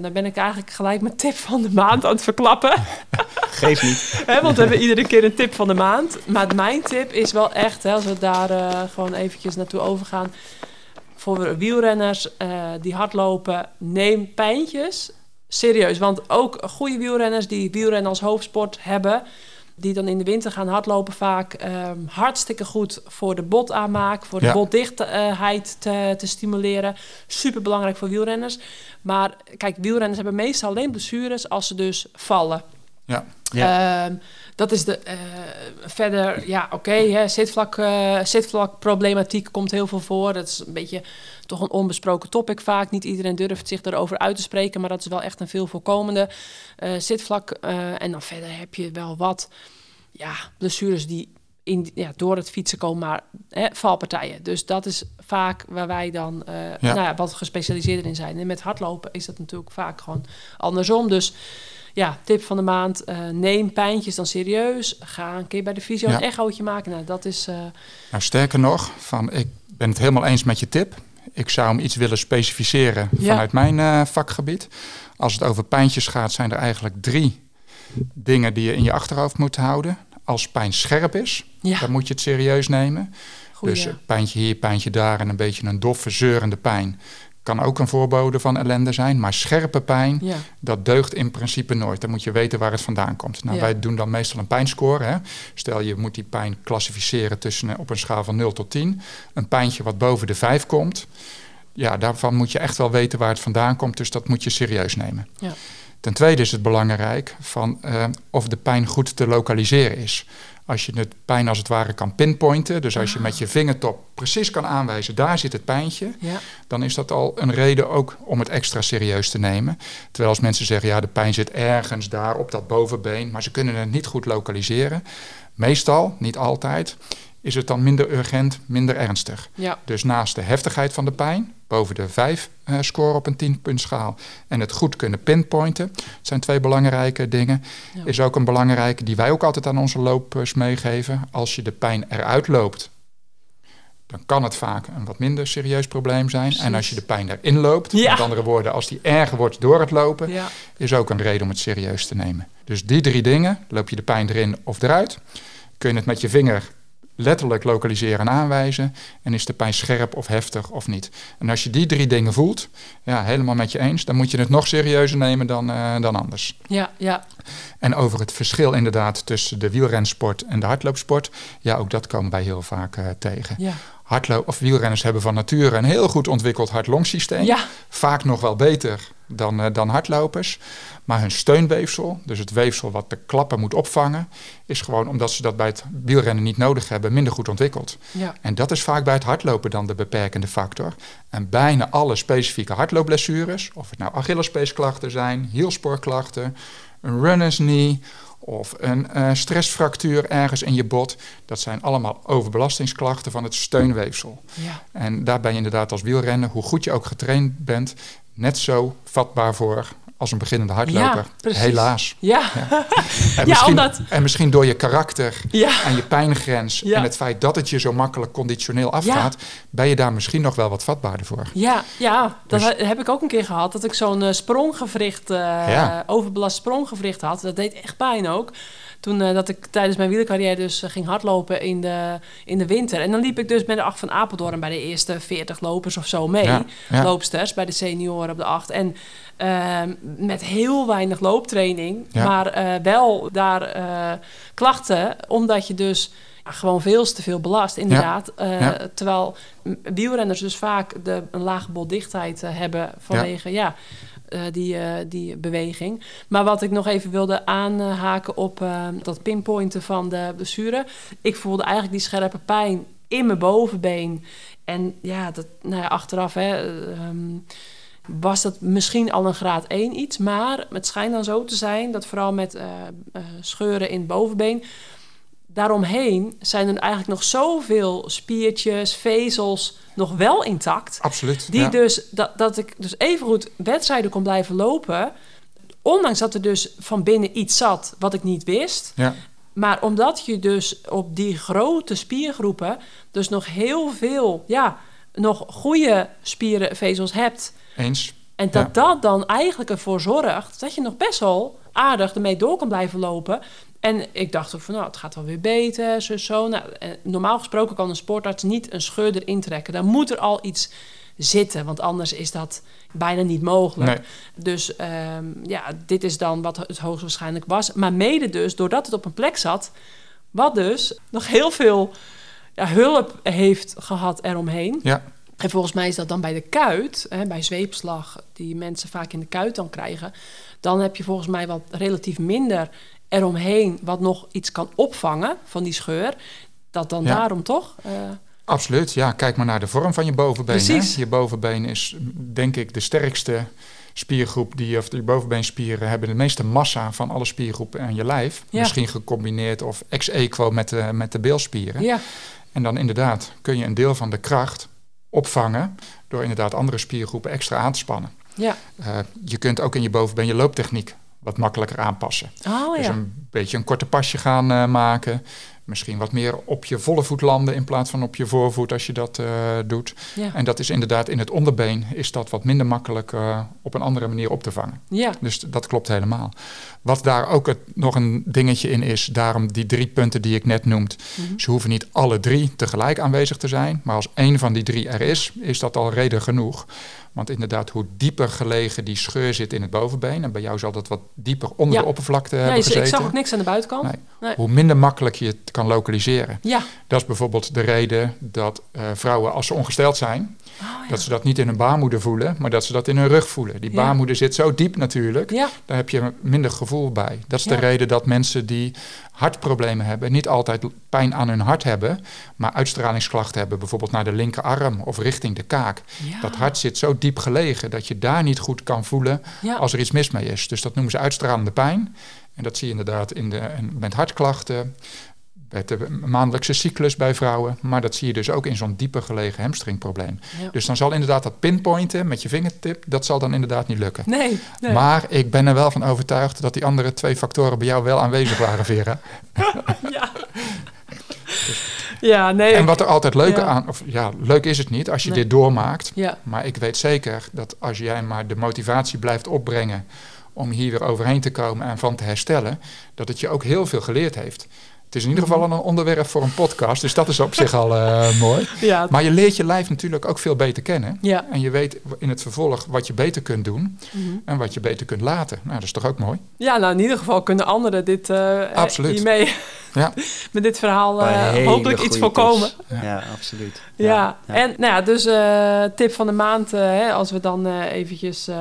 dan ben ik eigenlijk gelijk mijn tip van de maand aan het verklappen. Geef niet. He, want we hebben iedere keer een tip van de maand. Maar mijn tip is wel echt, hè, als we daar uh, gewoon eventjes naartoe overgaan. voor wielrenners die hardlopen, neem pijntjes serieus. Want ook goede wielrenners die wielrennen als hoofdsport hebben die dan in de winter gaan hardlopen vaak ehm, hartstikke goed voor de botaanmaak, voor de botdichtheid te, te, stimuleren. Super belangrijk voor wielrenners. Maar kijk, wielrenners hebben meestal alleen blessures als ze dus vallen. Ja. ja. Ehm, dat is de uh, verder, ja, oké, okay, zitvlak, uh, zitvlakproblematiek komt heel veel voor. Dat is een beetje toch een onbesproken topic vaak. Niet iedereen durft zich erover uit te spreken, maar dat is wel echt een veel voorkomende uh, zitvlak. en dan verder heb je wel wat ja, blessures die in, ja, door het fietsen komen, maar hè, valpartijen. Dus dat is vaak waar wij dan ja. Nou ja, wat gespecialiseerd in zijn. En met hardlopen is dat natuurlijk vaak gewoon andersom. Dus ja, tip van de maand. Uh, neem pijntjes dan serieus. Ga een keer bij de fysio een echootje maken. Nou, dat is... Uh... Nou, sterker nog, van, ik ben het helemaal eens met je tip. Ik zou hem iets willen specificeren vanuit mijn uh, vakgebied. Als het over pijntjes gaat, zijn er eigenlijk drie dingen die je in je achterhoofd moet houden. Als pijn scherp is, dan moet je het serieus nemen. Goeie. Dus pijntje hier, pijntje daar en een beetje een doffe, zeurende pijn kan ook een voorbode van ellende zijn. Maar scherpe pijn, dat deugt in principe nooit. Dan moet je weten waar het vandaan komt. Nou, Wij doen dan meestal een pijnscore. Hè. Stel je moet die pijn klassificeren tussen, op een schaal van 0 tot 10. Een pijntje wat boven de 5 komt. Ja, daarvan moet je echt wel weten waar het vandaan komt. Dus dat moet je serieus nemen. Ja. Ten tweede is het belangrijk van, uh, of de pijn goed te lokaliseren is. Als je het pijn als het ware kan pinpointen, dus als je met je vingertop precies kan aanwijzen, daar zit het pijntje, ja. dan is dat al een reden ook om het extra serieus te nemen. Terwijl als mensen zeggen, ja, de pijn zit ergens daar op dat bovenbeen, maar ze kunnen het niet goed lokaliseren. Meestal, niet altijd, is het dan minder urgent, minder ernstig. Ja. Dus naast de heftigheid van de pijn, boven de 5 uh, eh, score op een 10 schaal en het goed kunnen pinpointen, dat zijn twee belangrijke dingen, is ook een belangrijke die wij ook altijd aan onze lopers meegeven. Als je de pijn eruit loopt, dan kan het vaak een wat minder serieus probleem zijn. En als je de pijn erin loopt, met andere woorden, als die erger wordt door het lopen, is ook een reden om het serieus te nemen. Dus die drie dingen, loop je de pijn erin of eruit, kun je het met je vinger letterlijk lokaliseren en aanwijzen. En is de pijn scherp of heftig of niet. En als je die drie dingen voelt, ja, helemaal met je eens, dan moet je het nog serieuzer nemen dan, uh, dan anders. Ja, ja. En over het verschil inderdaad tussen de wielrensport en de hardloopsport, ja, ook dat komen wij heel vaak uh, tegen. Ja. Hardloop of wielrenners hebben van nature een heel goed ontwikkeld hart-longsysteem. Ja. Vaak nog wel beter dan, uh, dan hardlopers. Maar hun steunweefsel, dus het weefsel wat de klappen moet opvangen, is gewoon omdat ze dat bij het wielrennen niet nodig hebben, minder goed ontwikkeld. Ja. En dat is vaak bij het hardlopen dan de beperkende factor. En bijna alle specifieke hardloopblessures, of het nou Achillespeesklachten zijn, hielspoorklachten, een runner's knee of een uh, stressfractuur ergens in je bot. Dat zijn allemaal overbelastingsklachten van het steunweefsel. Ja. En daar ben je inderdaad als wielrenner, hoe goed je ook getraind bent, net zo vatbaar voor als een beginnende hardloper. Helaas. Ja. ja. En, misschien, omdat... en misschien door je karakter en je pijngrens en het feit dat het je zo makkelijk conditioneel afgaat, ben je daar misschien nog wel wat vatbaarder voor. Ja, ja dat dus- heb ik ook een keer gehad. Dat ik zo'n uh, spronggewricht, uh, overbelast spronggewricht had. Dat deed echt pijn ook. Toen uh, dat ik tijdens mijn wielercarrière dus ging hardlopen in de, in de winter. En dan liep ik dus met de acht van Apeldoorn bij de eerste 40 lopers of zo mee. Loopsters bij de senioren op de acht. En Ehm, met heel weinig looptraining, maar eh, wel daar uh, klachten, omdat je dus gewoon veel te veel belast, inderdaad. Eh, terwijl wielrenners dus vaak de, een lage boldichtheid hebben vanwege ja. die, die beweging. Maar wat ik nog even wilde aanhaken op dat pinpointen van de blessure. Ik voelde eigenlijk die scherpe pijn in mijn bovenbeen. En ja, dat, nou ja achteraf... Hè, ehm, was dat misschien al een graad 1 iets. Maar het schijnt dan zo te zijn dat vooral met uh, uh, scheuren in het bovenbeen... daaromheen zijn er eigenlijk nog zoveel spiertjes, vezels nog wel intact. Absoluut, Die dus, dat, dat ik dus evengoed wedstrijden kon blijven lopen... ondanks dat er dus van binnen iets zat wat ik niet wist... Ja. Maar omdat je dus op die grote spiergroepen... dus nog heel veel, ja, nog goede spierenvezels hebt eens. En dat dat dan eigenlijk ervoor zorgt dat je nog best wel aardig ermee door kan blijven lopen. En ik dacht ook van, nou, het gaat wel weer beter, zo, zo. Nou, normaal gesproken kan een sportarts niet een scheur erin trekken. Dan moet er al iets zitten. Want anders is dat bijna niet mogelijk. Dus ehm, ja, dit is dan wat het hoogstwaarschijnlijk was. Maar mede dus, doordat het op een plek zat... wat dus nog heel veel ja, hulp heeft gehad eromheen. Ja. En volgens mij is dat dan bij de kuit, hè, bij zweepslag, die mensen vaak in de kuit dan krijgen. Dan heb je volgens mij wat relatief minder eromheen, wat nog iets kan opvangen van die scheur. Dat dan daarom toch? Uh... Absoluut, ja. Kijk maar naar de vorm van je bovenbeen. Precies. Hè? Je bovenbeen is denk ik de sterkste spiergroep, die, of die bovenbeenspieren hebben de meeste massa van alle spiergroepen aan je lijf. Misschien gecombineerd of ex-equo met de, met de beelspieren. Ja. En dan inderdaad kun je een deel van de kracht opvangen door inderdaad andere spiergroepen extra aan te spannen. Ja. Uh, je kunt ook in je bovenbeen je looptechniek wat makkelijker aanpassen. Oh, dus ja. een beetje een korte pasje gaan uh, maken. Misschien wat meer op je volle voet landen in plaats van op je voorvoet als je dat uh, doet. Ja. En dat is inderdaad in het onderbeen is dat wat minder makkelijk uh, op een andere manier op te vangen. Ja. Dus dat klopt helemaal. Wat daar ook het, nog een dingetje in is, daarom die drie punten die ik net noemde. Mm -hmm. Ze hoeven niet alle drie tegelijk aanwezig te zijn. Maar als één van die drie er is, is dat al reden genoeg. Want inderdaad, hoe dieper gelegen die scheur zit in het bovenbeen... en bij jou zal dat wat dieper onder ja. de oppervlakte ja, hebben gezeten. Ik zag ook niks aan de buitenkant. Nee. Nee. Hoe minder makkelijk je het kan lokaliseren. Ja. Dat is bijvoorbeeld de reden dat uh, vrouwen, als ze ongesteld zijn... Oh, ja. dat ze dat niet in hun baarmoeder voelen, maar dat ze dat in hun rug voelen. Die baarmoeder zit zo diep natuurlijk, ja. daar heb je minder gevoel bij. Dat is de reden dat mensen die hartproblemen hebben... niet altijd pijn aan hun hart hebben, maar uitstralingsklachten hebben. Bijvoorbeeld naar de linkerarm of richting de kaak. Dat hart zit zo diep gelegen dat je daar niet goed kan voelen als er iets mis mee is. Dus dat noemen ze uitstralende pijn. En dat zie je inderdaad in de, met hartklachten, bij de maandelijkse cyclus bij vrouwen. Maar dat zie je dus ook in zo'n dieper gelegen hamstringprobleem. Ja. Dus dan zal inderdaad dat pinpointen met je vingertip, dat zal dan inderdaad niet lukken. Nee, nee. Maar ik ben er wel van overtuigd dat die andere twee factoren bij jou wel aanwezig waren, Vera. ja. Ja, nee. En wat er altijd leuk ja. aan, of ja, leuk is het niet als je Nee. dit doormaakt. Ja. Maar ik weet zeker dat als jij maar de motivatie blijft opbrengen om hier weer overheen te komen en van te herstellen, dat het je ook heel veel geleerd heeft. Het is in ieder geval een onderwerp voor een podcast, dus dat is op zich al eh, mooi. Ja. Maar je leert je lijf natuurlijk ook veel beter kennen. Ja. En je weet in het vervolg wat je beter kunt doen Mhm. en wat je beter kunt laten. Nou, dat is toch ook mooi? ja, nou in ieder geval kunnen anderen dit eh, Absoluut. hiermee Ja. met dit verhaal eh, hopelijk iets voorkomen. Ja, absoluut. Ja, en nou ja, dus eh, tip van de maand, hè, als we dan eventjes eh,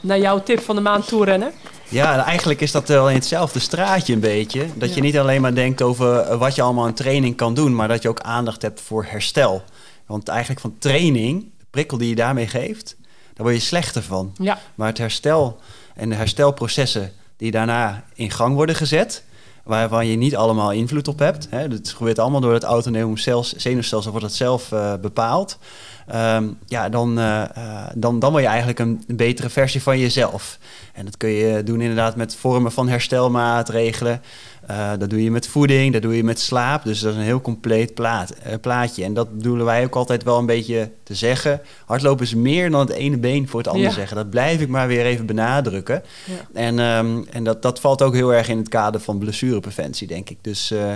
naar jouw tip van de maand toe rennen. Ja, eigenlijk is dat wel in hetzelfde straatje een beetje. Dat je niet alleen maar denkt over eh, wat je allemaal in training kan doen, maar dat je ook aandacht hebt voor herstel. Want eigenlijk van training, de prikkel die je daarmee geeft, daar word je slechter van. Ja, Maar het herstel en de herstelprocessen die daarna in gang worden gezet, waarvan je niet allemaal invloed op hebt. Hè, dat gebeurt allemaal door het autonoom cel- zenuwstelsel, wordt dat zelf eh, bepaald. Ehm, ja, dan, eh, dan, dan word je eigenlijk een betere versie van jezelf. En dat kun je doen inderdaad met vormen van herstelmaatregelen. Eh, dat doe je met voeding, dat doe je met slaap. Dus dat is een heel compleet plaat, eh, plaatje. En dat bedoelen wij ook altijd wel een beetje te zeggen. Hardlopen is meer dan het ene been voor het andere Ja. zeggen. Dat blijf ik maar weer even benadrukken. ja. En, ehm, en dat, dat valt ook heel erg in het kader van blessurepreventie, denk ik. Dus eh,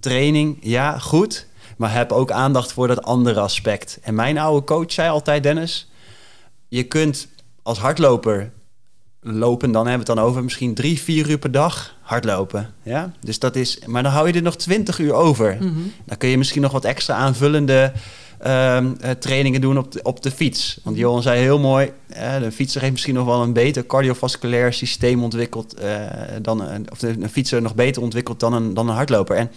training, ja, goed. Maar heb ook aandacht voor dat andere aspect. En mijn oude coach zei altijd, Dennis... je kunt als hardloper lopen, dan hebben we het dan over misschien drie, vier uur per dag hardlopen. Ja? Dus dat is, maar dan hou je er nog twintig uur over. Mhm. Dan kun je misschien nog wat extra aanvullende ehm, eh, trainingen doen op de, op de fiets. Want Johan zei heel mooi, eh, de fietser heeft misschien nog wel een beter cardiovasculair systeem ontwikkeld eh, dan een, of de, een fietser nog beter ontwikkeld dan een, dan een hardloper. En,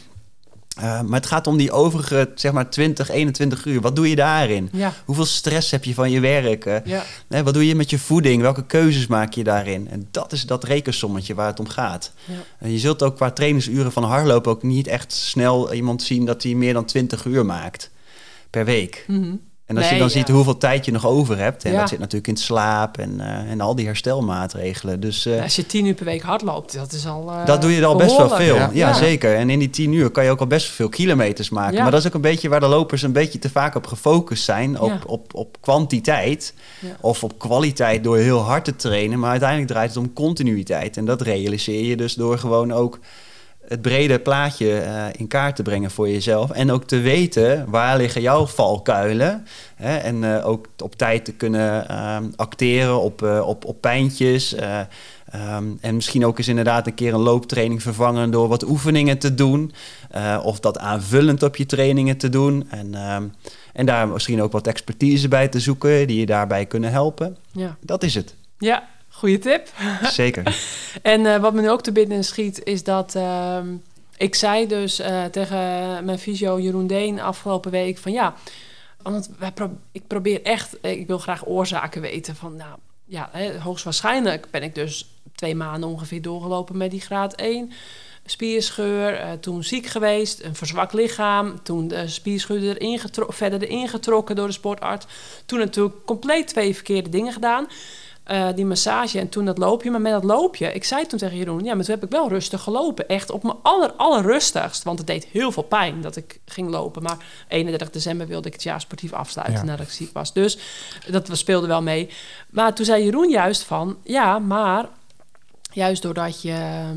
eh, maar het gaat om die overige, zeg maar 20, 21 uur. Wat doe je daarin? ja, Hoeveel stress heb je van je werk? Eh, ja. nee, wat doe je met je voeding? Welke keuzes maak je daarin? En dat is dat rekensommetje waar het om gaat. Ja. Je zult ook qua trainingsuren van hardlopen ook niet echt snel iemand zien dat hij meer dan 20 uur maakt per week. Mhm. En als Nee, je dan ja. ziet hoeveel tijd je nog over hebt, en Ja. dat zit natuurlijk in slaap en, eh, en al die herstelmaatregelen. Dus eh, Als je tien uur per week hardloopt, dat is al. eh, dat doe je al best wel veel. Ja. Ja, Ja. zeker. En in die 10 uur kan je ook al best veel kilometers maken. Ja. Maar dat is ook een beetje waar de lopers een beetje te vaak op gefocust zijn. Op, Ja. op, op kwantiteit Ja. of op kwaliteit door heel hard te trainen. Maar uiteindelijk draait het om continuïteit. En dat realiseer je dus door gewoon ook het brede plaatje uh, in kaart te brengen voor jezelf. En ook te weten waar liggen jouw valkuilen. Hè? En uh, ook op tijd te kunnen uh, acteren op, op, op pijntjes. Um, en misschien ook eens inderdaad een keer een looptraining vervangen door wat oefeningen te doen. of dat aanvullend op je trainingen te doen. En, um, en daar misschien ook wat expertise bij te zoeken die je daarbij kunnen helpen. Ja. Dat is het. Ja, Goeie tip. Zeker. en uh, wat me nu ook te binnen schiet, is dat uh, ik zei dus uh, tegen mijn fysio Jeroen Deen afgelopen week van ja, want wij pro ik probeer echt, ik wil graag oorzaken weten van nou ja, hè, hoogstwaarschijnlijk ben ik dus twee maanden ongeveer doorgelopen met die graad 1 spierscheur, uh, toen ziek geweest, een verzwakt lichaam, toen de spierscheur erin verder erin getrokken door de sportarts. Toen natuurlijk compleet twee verkeerde dingen gedaan. Uh, die massage en toen dat loopje. Maar met dat loopje, ik zei toen tegen Jeroen... ja, maar toen heb ik wel rustig gelopen. Echt op mijn aller, allerrustigst. Want het deed heel veel pijn dat ik ging lopen. Maar 31 december wilde ik het jaar sportief afsluiten... nadat ik ziek was. Dus dat speelde wel mee. Maar toen zei Jeroen juist van... ja, maar juist doordat je...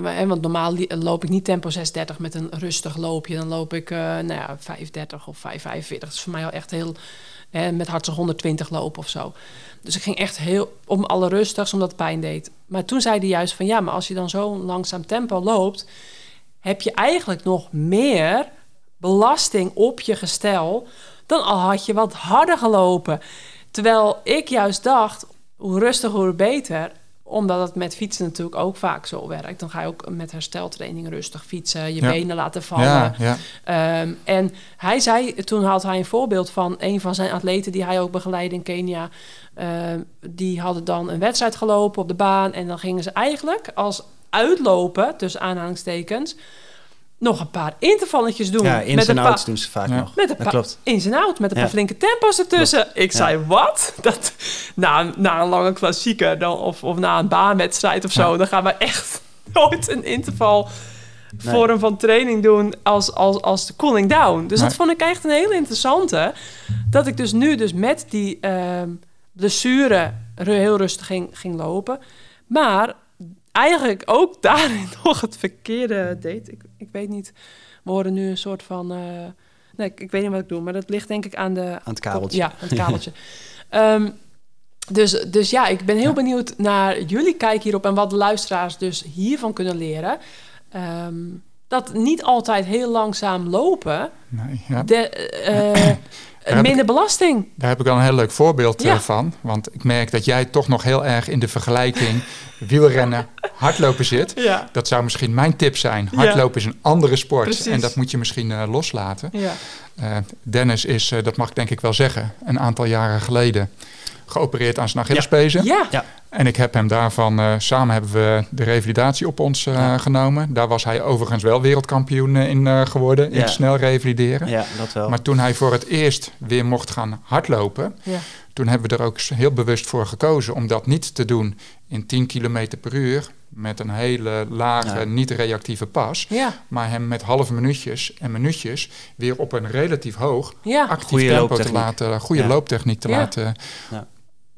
Uh, want normaal loop ik niet tempo 630 met een rustig loopje. Dan loop ik uh, nou ja, 530 of 545. Dat is voor mij al echt heel... met hartstikke 120 lopen of zo. Dus ik ging echt heel om alle rustig, omdat het pijn deed. Maar toen zei hij juist van ja, maar als je dan zo'n langzaam tempo loopt, heb je eigenlijk nog meer belasting op je gestel dan al had je wat harder gelopen. Terwijl ik juist dacht, hoe rustiger, hoe beter omdat het met fietsen natuurlijk ook vaak zo werkt. Dan ga je ook met hersteltraining rustig fietsen, je benen laten vallen. Ja, ja. Ehm, en hij zei, toen had hij een voorbeeld van een van zijn atleten die hij ook begeleidde in Kenia. Ehm, die hadden dan een wedstrijd gelopen op de baan. En dan gingen ze eigenlijk als uitlopen, tussen aanhalingstekens, nog een paar intervalletjes doen. Ja, ins en outs doen ze vaak nog. Met een paar klopt. ins en out, met een paar flinke tempo's ertussen. Ik zei, wat? Dat, na, na een lange klassieker dan, of, of na een baanwedstrijd of zo... dan gaan we echt nooit een interval vorm van training doen als, als, als de cooling down. Dus dat vond ik echt een hele interessante. Dat ik dus nu dus met die uh, blessure heel rustig ging, ging lopen. Maar eigenlijk ook daarin nog het verkeerde deed. Ik, ik weet niet, we horen nu een soort van... Uh, nee, ik, ik, weet niet wat ik doe, maar dat ligt denk ik aan de... Aan het kabeltje. Ja, aan het kabeltje. um, dus, dus ja, ik ben heel benieuwd naar jullie kijk hierop... en wat de luisteraars dus hiervan kunnen leren. Um, dat niet altijd heel langzaam lopen... Nee, ja. de, uh, minder belasting. Daar heb ik al een heel leuk voorbeeld ja. van. Want ik merk dat jij toch nog heel erg in de vergelijking wielrennen, hardlopen zit. Ja. Dat zou misschien mijn tip zijn. Hardlopen is een andere sport. Precies. En dat moet je misschien uh, loslaten. Ja. Uh, Dennis is, uh, dat mag ik denk ik wel zeggen, een aantal jaren geleden geopereerd aan zijn Achillespezen. Ja. ja. En ik heb hem daarvan, uh, samen hebben we de revalidatie op ons uh, genomen. Daar was hij overigens wel wereldkampioen in uh, geworden, in snel revalideren. Ja, dat wel. Maar toen hij voor het eerst weer mocht gaan hardlopen, ja. toen hebben we er ook heel bewust voor gekozen om dat niet te doen in 10 km per uur met een hele lage, niet-reactieve pas. Ja. Maar hem met halve minuutjes en minuutjes weer op een relatief hoog actief tempo te laten, goede looptechniek te laten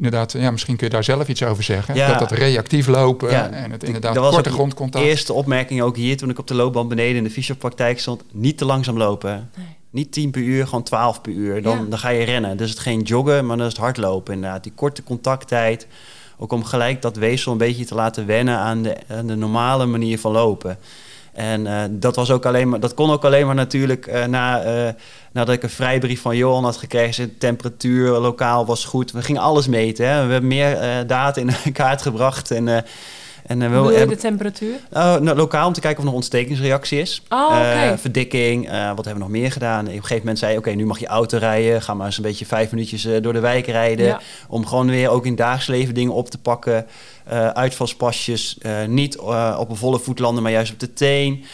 inderdaad, ja, misschien kun je daar zelf iets over zeggen. Dat dat reactief lopen en het inderdaad dat korte grondcontact. eerste opmerking ook hier toen ik op de loopband beneden in de fysiopraktijk stond. Niet te langzaam lopen. Nee. Niet 10 per uur, gewoon 12 per uur. Dan, dan ga je rennen. Dus het geen joggen, maar dan is het hardlopen inderdaad. Die korte contacttijd. Ook om gelijk dat weefsel een beetje te laten wennen aan de, aan de normale manier van lopen. En uh, dat, was ook alleen maar, dat kon ook alleen maar natuurlijk uh, na, uh, nadat ik een vrijbrief van Johan had gekregen. De temperatuur lokaal was goed. We gingen alles meten. Hè. We hebben meer data in kaart gebracht. En en, uh, Hoe de temperatuur? Uh, nou, lokaal om te kijken of er nog ontstekingsreactie is. Oh, okay. verdikking, wat hebben we nog meer gedaan? Op een gegeven moment zei oké, nu mag je auto rijden. Ga maar eens een beetje vijf minuutjes door de wijk rijden. Om gewoon weer ook in dagelijks leven dingen op te pakken. Uitvalspasjes, niet op een volle voet landen, maar juist op de teen.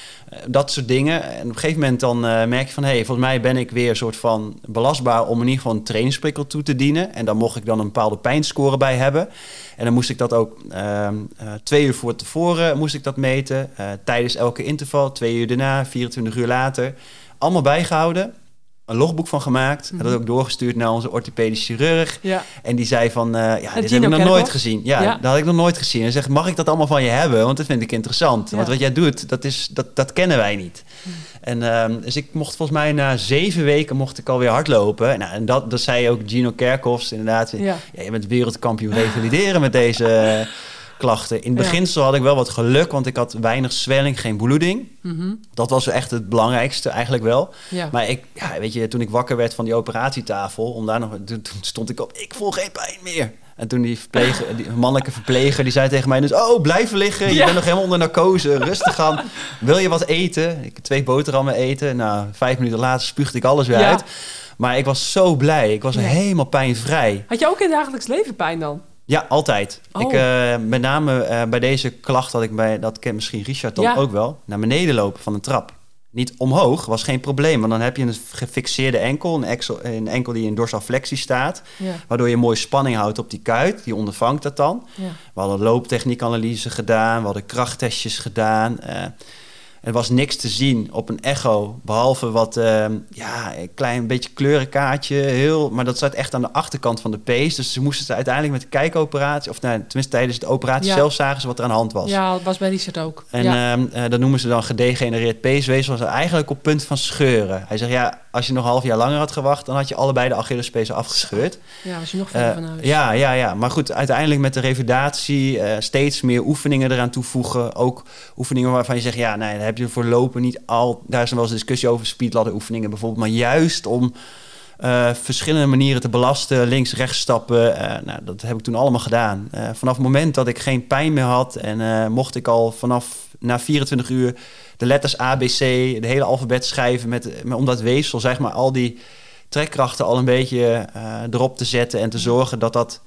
dat soort dingen. En op een gegeven moment dan merk je van... hé, hey, volgens mij ben ik weer een soort van belastbaar... om in ieder geval een trainingsprikkel toe te dienen. En dan mocht ik dan een bepaalde pijnscore bij hebben. En dan moest ik dat ook uh, twee uur voor tevoren moest ik dat meten. Tijdens elke interval, twee uur daarna, 24 uur later. Allemaal bijgehouden. Een logboek van gemaakt. Mm Dat ook doorgestuurd naar onze orthopedisch chirurg. Ja. En die zei van, uh, ja, dit heb ik nog nooit gezien. Ja, dat had ik nog nooit gezien. En zegt, mag ik dat allemaal van je hebben? Want dat vind ik interessant. Want wat jij doet, dat, is, dat, dat kennen wij niet. Mm. En uh, dus ik mocht volgens mij na zeven weken mocht ik alweer hardlopen. Nou, en dat, dat zei ook Gino Kerkhoffs inderdaad. Ja. je bent wereldkampioen revalideren met deze klachten. In het beginsel had ik wel wat geluk, want ik had weinig zwelling, geen bloeding. Mhm. Dat was echt het belangrijkste eigenlijk wel. Maar ik, ja, weet je, toen ik wakker werd van die operatietafel, om daar nog, toen stond ik op, ik voel geen pijn meer. En toen die, verpleger, die mannelijke verpleger, die zei tegen mij dus... Oh, blijven liggen, je bent nog helemaal onder narcose, rustig aan. Wil je wat eten? Ik twee boterhammen eten. Nou, vijf minuten later spuugde ik alles weer uit. Maar ik was zo blij, ik was helemaal pijnvrij. Had je ook in het dagelijks leven pijn dan? Ja, altijd. Ik, uh, met name uh, bij deze klacht had ik bij, dat kent misschien Richard dan ook wel, naar beneden lopen van een trap. Niet omhoog was geen probleem, want dan heb je een gefixeerde enkel, een, exel, een enkel die in dorsalflexie staat, ja. waardoor je mooi spanning houdt op die kuit, die ondervangt dat dan. Ja. We hadden looptechniekanalyse gedaan, we hadden krachttestjes gedaan. Uh, er was niks te zien op een echo, behalve wat, uh, ja, een klein beetje kleurenkaartje, heel, maar dat zat echt aan de achterkant van de pees. Dus ze moesten het uiteindelijk met de kijkoperatie, of nou, tenminste tijdens de operatie zelf zagen ze wat er aan de hand was. Ja, dat was bij Richard ook. En ja. uh, dat noemen ze dan gedegenereerd peesweefsel, was eigenlijk op punt van scheuren. Hij zegt, ja, als je nog een half jaar langer had gewacht, dan had je allebei de Achillespees afgescheurd. Ja, was je nog verder uh, van huis. Ja, ja, ja. Maar goed, uiteindelijk met de revalidatie uh, steeds meer oefeningen eraan toevoegen. Ook oefeningen waarvan je zegt, ja, nee, dan heb je voor lopen niet al... Daar is nog wel eens discussie over speedladder oefeningen bijvoorbeeld. Maar juist om uh, verschillende manieren te belasten, links, rechts stappen. nou, dat heb ik toen allemaal gedaan. vanaf het moment dat ik geen pijn meer had en mocht ik al vanaf na 24 uur de letters A, B, C, de hele alfabet schrijven met, met om dat weefsel, zeg maar, al die trekkrachten al een beetje erop te zetten en te zorgen dat dat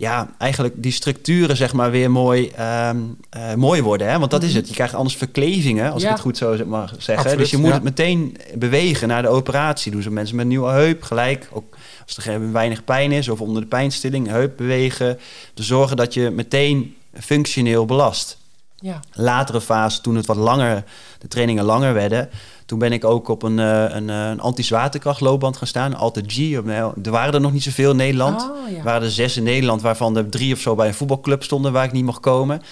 ja, eigenlijk die structuren zeg maar weer mooi, um, uh, mooi worden. Hè? Want dat is mhm. het. Je krijgt anders verklevingen, als ik het goed zo mag zeggen. Absoluut, dus je moet het meteen bewegen naar de operatie. Doen ze mensen met een nieuwe heup gelijk. Ook als er weinig pijn is of onder de pijnstilling, heup bewegen. Te zorgen dat je meteen functioneel belast. Ja. Latere fase, toen het wat langer, de trainingen langer werden, toen ben ik ook op een, uh, een, eh, een anti-zwaartekrachtloopband gaan staan. Alter G. Er waren er nog niet zoveel in Nederland. Oh, Er waren er zes in Nederland, waarvan er drie of zo bij een voetbalclub stonden waar ik niet mocht komen.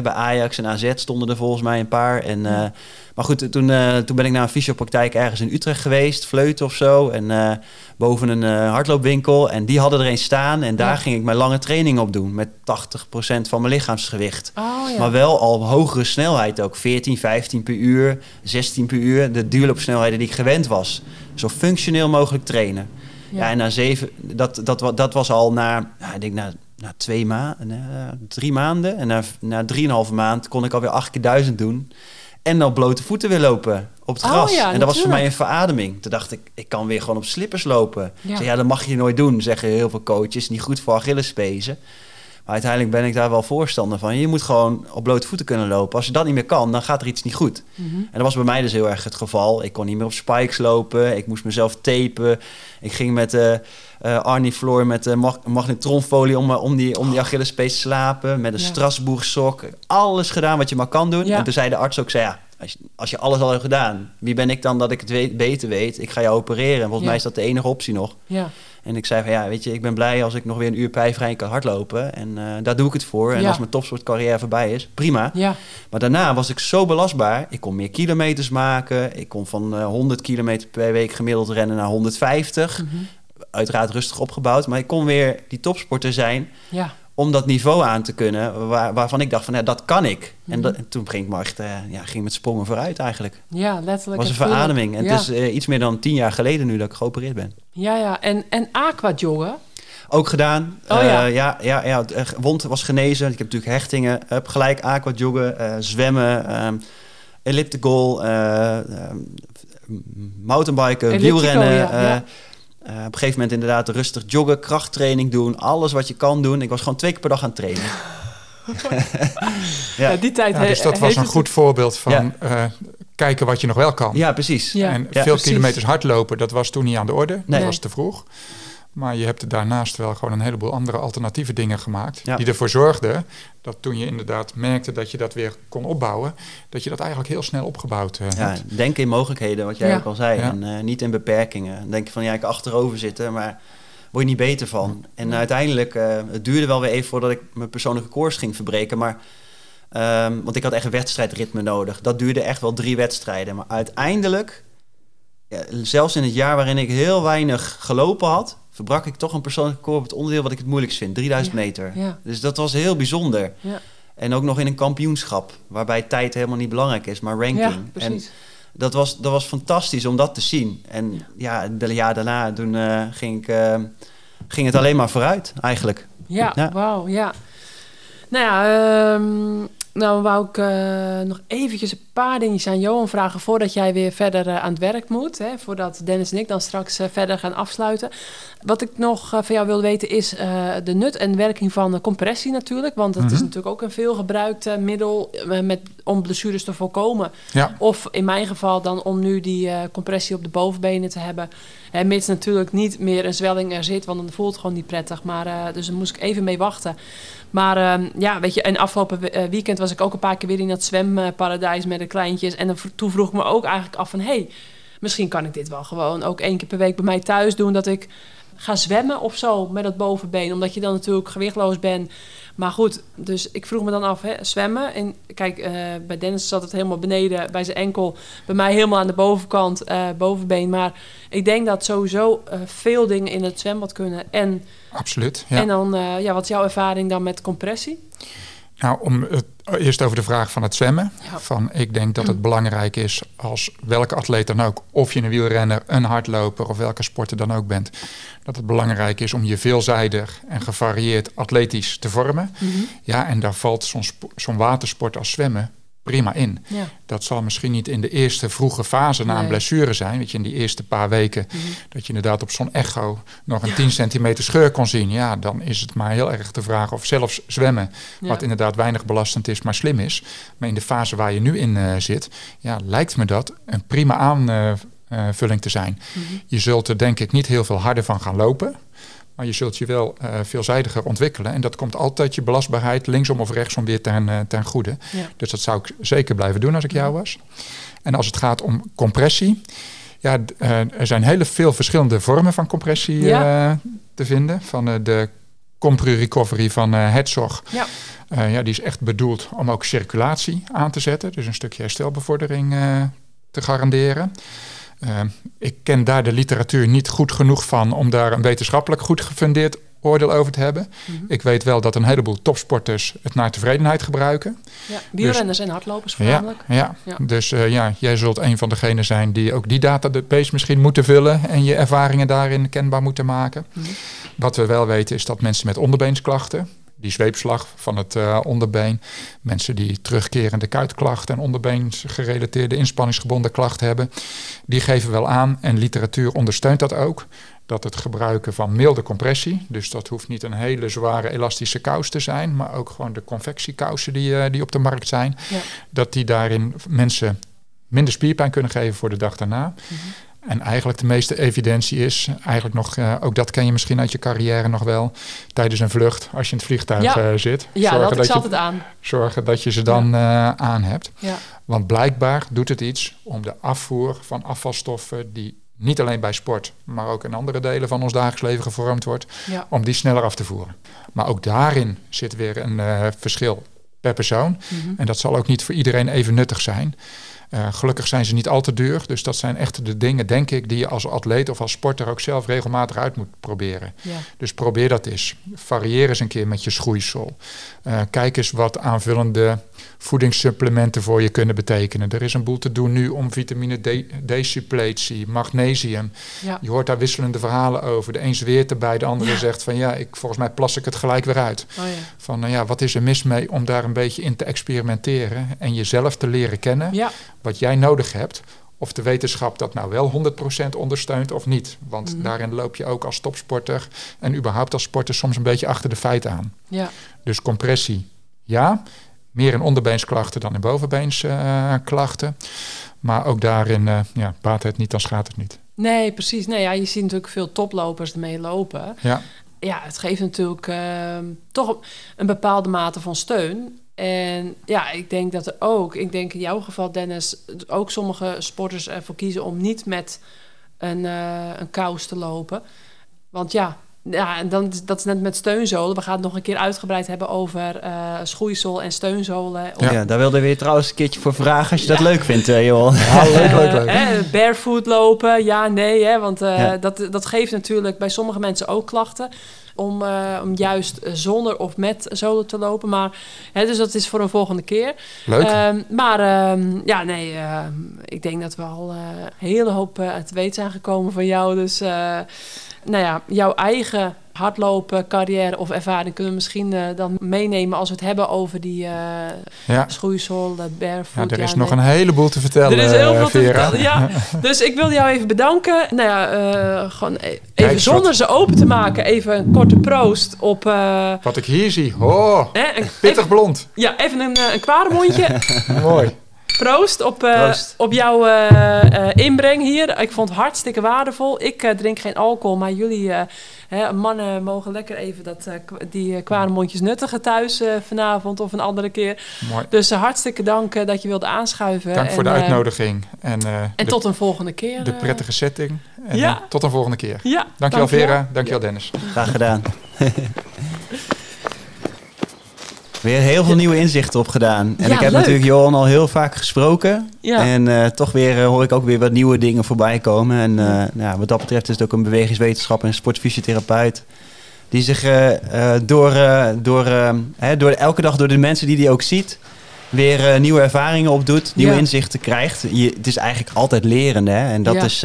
Bij Ajax en AZ stonden er volgens mij een paar. En, uh, maar goed, toen, uh, toen ben ik naar een fysiopraktijk ergens in Utrecht geweest, Fleuten of zo. En uh, boven een hardloopwinkel. En die hadden er een staan. En daar ging ik mijn lange training op doen. Met 80% van mijn lichaamsgewicht. Oh, ja. Maar wel al hogere snelheid ook. 14, 15 per uur, 16 per uur. De duurloopsnelheden die ik gewend was. Zo functioneel mogelijk trainen. Ja, en na zeven, dat, dat, dat was al na, nou, ik denk na, na twee maanden, drie maanden. En na, na drieënhalve maand kon ik alweer acht keer duizend doen. En op blote voeten weer lopen op het oh gras. en dat was voor mij een verademing. Toen dacht ik, ik kan weer gewoon op slippers lopen. Ja, zeg, ja dat mag je nooit doen, zeggen heel veel coaches. Niet goed voor Achillespezen. Maar uiteindelijk ben ik daar wel voorstander van. Je moet gewoon op blote voeten kunnen lopen. Als je dat niet meer kan, dan gaat er iets niet goed. Mhm. En dat was bij mij dus heel erg het geval. Ik kon niet meer op spikes lopen. Ik moest mezelf tapen. Ik ging met uh, uh, Arnie Floor met uh, mag magnetronfolie om, om die, om die oh. Achillespees te slapen. Met een ja. Strasbourg sok. Alles gedaan wat je maar kan doen. En toen zei de arts ook, zei, ja, als je, als je alles al hebt gedaan, wie ben ik dan dat ik het weet, beter weet? Ik ga je opereren. En volgens mij is dat de enige optie nog. Ja. En ik zei van ja, weet je, ik ben blij als ik nog weer een uur pijvrij kan hardlopen. En uh, daar doe ik het voor. En als mijn topsportcarrière voorbij is, prima. Ja. Maar daarna was ik zo belastbaar. Ik kon meer kilometers maken. Ik kon van uh, 100 kilometer per week gemiddeld rennen naar 150. Mm -hmm. Uiteraard rustig opgebouwd. Maar ik kon weer die topsporter zijn. Ja om dat niveau aan te kunnen, waar, waarvan ik dacht van ja, dat kan ik. En, mhm. dat, en, toen ging ik maar echt, uh, ja, ging met sprongen vooruit eigenlijk. Ja, letterlijk. was een verademing. En het is uh, iets meer dan tien jaar geleden nu dat ik geopereerd ben. Ja, ja. En, en aquajoggen? Ook gedaan. Oh, ja. Uh, ja, ja, ja, wond was genezen. Ik heb natuurlijk hechtingen. Heb gelijk aquajoggen, zwemmen, um, elliptical, mountainbiken, wielrennen. Ja, ja. Op een gegeven moment inderdaad rustig joggen, krachttraining doen, alles wat je kan doen. Ik was gewoon twee keer per dag aan het trainen. ja. ja. die tijd. Ja, dus dat was een goed voorbeeld van uh, kijken wat je nog wel kan. Ja, precies. en veel kilometers hardlopen, dat was toen niet aan de orde. Nee. Dat was te vroeg. Maar je hebt daarnaast wel gewoon een heleboel andere alternatieve dingen gemaakt. Die ervoor zorgden dat toen je inderdaad merkte dat je dat weer kon opbouwen, dat je dat eigenlijk heel snel opgebouwd uh, ja, Denk in mogelijkheden, wat jij ook al zei. En uh, niet in beperkingen. Denk je van ja, ik achterover zitten, maar word je niet beter van. En uiteindelijk, uh, het duurde wel weer even voordat ik mijn persoonlijke koers ging verbreken. Maar um, want ik had echt een wedstrijdritme nodig. Dat duurde echt wel drie wedstrijden. Maar uiteindelijk, ja, zelfs in het jaar waarin ik heel weinig gelopen had, verbrak ik toch een persoonlijke record op het onderdeel wat ik het moeilijkst vind, 3000 meter. Ja. Dus dat was heel bijzonder. Ja. En ook nog in een kampioenschap, waarbij tijd helemaal niet belangrijk is, maar ranking. en dat was, dat was fantastisch om dat te zien. En ja, de jaar daarna toen, uh, ging, ik, uh, ging het alleen maar vooruit, eigenlijk. Ja, ja. wauw, ja. Nou ja, um, nou, wou ik uh, nog eventjes een paar dingetjes aan Johan vragen voordat jij weer verder uh, aan het werk moet. Hè, voordat Dennis en ik dan straks uh, verder gaan afsluiten. Wat ik nog van jou wilde weten is de nut en werking van compressie natuurlijk. Want dat is mhm. natuurlijk ook een veelgebruikt middel met, om blessures te voorkomen. Ja. Of in mijn geval dan om nu die compressie op de bovenbenen te hebben. En mits natuurlijk niet meer een zwelling er zit, want dan voelt het gewoon niet prettig. Maar, dus daar moest ik even mee wachten. Maar uh, ja, weet je, en afgelopen eh, weekend was ik ook een paar keer weer in dat zwemparadijs met de kleintjes. En toen vroeg ik me ook eigenlijk af van... hé, hey, misschien kan ik dit wel gewoon ook één keer per week bij mij thuis doen... dat ik ga zwemmen of zo met dat bovenbeen. Omdat je dan natuurlijk gewichtloos bent. Maar goed, dus ik vroeg me dan af, hè, zwemmen. En kijk, uh, bij Dennis zat het helemaal beneden bij zijn enkel. Bij mij helemaal aan de bovenkant, uh, bovenbeen. Maar ik denk dat sowieso uh, veel dingen in het zwembad kunnen. En, Absoluut, ja. En dan, ja, wat is jouw ervaring dan met compressie? Nou, om het eerst over de vraag van het zwemmen. Van, ik denk dat het belangrijk is als welke atleet dan ook, of je een wielrenner, een hardloper of welke sporter dan ook bent, dat het belangrijk is om je veelzijdig en gevarieerd atletisch te vormen. Mhm. Ja, en daar valt zo'n zo'n watersport als zwemmen prima in. Ja. Dat zal misschien niet in de eerste vroege fase na een blessure zijn. Weet je, in die eerste paar weken mhm. dat je inderdaad op zo'n echo nog een 10 centimeter scheur kon zien. Ja, dan is het maar heel erg te vragen of zelfs zwemmen, wat inderdaad weinig belastend is, maar slim is. Maar in de fase waar je nu in uh, zit, ja, lijkt me dat een prima aanvulling te zijn. Mhm. Je zult er denk ik niet heel veel harder van gaan lopen. Maar je zult je wel uh, veelzijdiger ontwikkelen. En dat komt altijd je belastbaarheid linksom of rechtsom weer ten, uh, ten goede. Dus dat zou ik zeker blijven doen als ik jou was. En als het gaat om compressie. Ja, uh, er zijn hele veel verschillende vormen van compressie te vinden. Van de Compru Recovery van Herzog. Ja. ja, die is echt bedoeld om ook circulatie aan te zetten. Dus een stukje herstelbevordering te garanderen. Uh, ik ken daar de literatuur niet goed genoeg van om daar een wetenschappelijk goed gefundeerd oordeel over te hebben. Mhm. Ik weet wel dat een heleboel topsporters het naar tevredenheid gebruiken. Ja, wielrenners dus, en hardlopers voornamelijk. Ja, ja. dus uh, ja, jij zult een van degenen zijn die ook die database misschien moeten vullen en je ervaringen daarin kenbaar moeten maken. Mhm. Wat we wel weten is dat mensen met onderbeensklachten, die zweepslag van het uh, onderbeen. Mensen die terugkerende kuitklachten en onderbeensgerelateerde inspanningsgebonden klachten hebben. Die geven wel aan, en literatuur ondersteunt dat ook, dat het gebruiken van milde compressie, dus dat hoeft niet een hele zware elastische kous te zijn, maar ook gewoon de convectiekousen die, uh, die op de markt zijn, ja. dat die daarin mensen minder spierpijn kunnen geven voor de dag daarna. Mm en eigenlijk de meeste evidentie is, eigenlijk nog, uh, ook dat ken je misschien uit je carrière nog wel, tijdens een vlucht, als je in het vliegtuig ja. uh, zit. Ja, zorgen dat, dat je, aan. Zorgen dat je ze dan ja. uh, aan hebt. Ja. Want blijkbaar doet het iets om de afvoer van afvalstoffen die niet alleen bij sport, maar ook in andere delen van ons dagelijks leven gevormd wordt, om die sneller af te voeren. Maar ook daarin zit weer een verschil per persoon. Mm -hmm. En dat zal ook niet voor iedereen even nuttig zijn. Uh, gelukkig zijn ze niet al te duur. Dus dat zijn echt de dingen, denk ik, die je als atleet of als sporter ook zelf regelmatig uit moet proberen. Ja. Dus probeer dat eens. Varieer eens een keer met je schoeisel. Uh, kijk eens wat aanvullende voedingssupplementen voor je kunnen betekenen. Er is een boel te doen nu om vitamine D, D-suppletie, magnesium. Ja. Je hoort daar wisselende verhalen over. De een zweert erbij, de andere ja. zegt van ja, ik, volgens mij plas ik het gelijk weer uit. Oh ja. Van nou ja, wat is er mis mee om daar een beetje in te experimenteren en jezelf te leren kennen. Wat jij nodig hebt of de wetenschap dat nou wel 100% ondersteunt of niet. Want mm. daarin loop je ook als topsporter en überhaupt als sporter soms een beetje achter de feiten aan. Ja. Dus compressie, ja. Meer in onderbeensklachten dan in bovenbeensklachten. Maar ook daarin uh, ja, baat het niet, dan schaadt het niet. Nee, precies. Nee, ja, je ziet natuurlijk veel toplopers ermee lopen. Ja. Ja, het geeft natuurlijk ehm, toch een bepaalde mate van steun. En ja, ik denk dat er ook, ik denk in jouw geval, Dennis, ook sommige sporters ervoor kiezen om niet met een, uh, een kous te lopen. Want ja, ja, en dan, dat is net met steunzolen. We gaan het nog een keer uitgebreid hebben over uh, schoeisel en steunzolen. Ja. daar wilde weer trouwens een keertje voor vragen als je dat leuk vindt, uh, Johan. Ja, leuk, leuk, leuk. Uh, barefoot lopen, ja, nee. Hè, want dat, dat geeft natuurlijk bij sommige mensen ook klachten. Om, om juist zonder of met zolen te lopen. Maar, hè, dus dat is voor een volgende keer. Leuk. Ehm, maar um, ja, nee, ehm, ik denk dat we al een hele hoop te weten zijn gekomen van jou. Dus nou ja, jouw eigen hardlopen, carrière of ervaring kunnen we misschien uh, dan meenemen als we het hebben over die uh, ja. schoeisel, barefoot. Ja, er is ja, nog nee. een heleboel te vertellen, Er is heel veel Vera. te vertellen, ja. dus ik wil jou even bedanken. Nou ja, gewoon even Kijk, zonder wat. ze open te maken, even een korte proost op... Wat ik hier zie, oh, een, pittig even, blond. Ja, even een, een kwaremondje. Mooi. Proost op, uh, Proost. op jouw uh, uh, inbreng hier. Ik vond het hartstikke waardevol. Ik drink geen alcohol, maar jullie hè, mannen mogen lekker even dat, die kwaremondjes nuttigen thuis vanavond of een andere keer. Mooi. Dus hartstikke dank dat je wilde aanschuiven. Dank en, voor de uitnodiging. En, en de, tot een volgende keer. De prettige setting. En ja. tot een volgende keer. Ja, dankjewel dank Vera, dankjewel Dennis. Graag gedaan. Weer heel veel nieuwe inzichten opgedaan. En ja, ik heb leuk. natuurlijk Johan al heel vaak gesproken. Ja. En uh, toch weer uh, hoor ik ook weer wat nieuwe dingen voorbij komen. En uh, nou, wat dat betreft is het ook een bewegingswetenschapper en sportfysiotherapeut. Die zich door, door, hè, door elke dag door de mensen die hij ook ziet... weer nieuwe ervaringen opdoet, nieuwe ja. inzichten krijgt. Je, het is eigenlijk altijd lerende. Hè? En dat is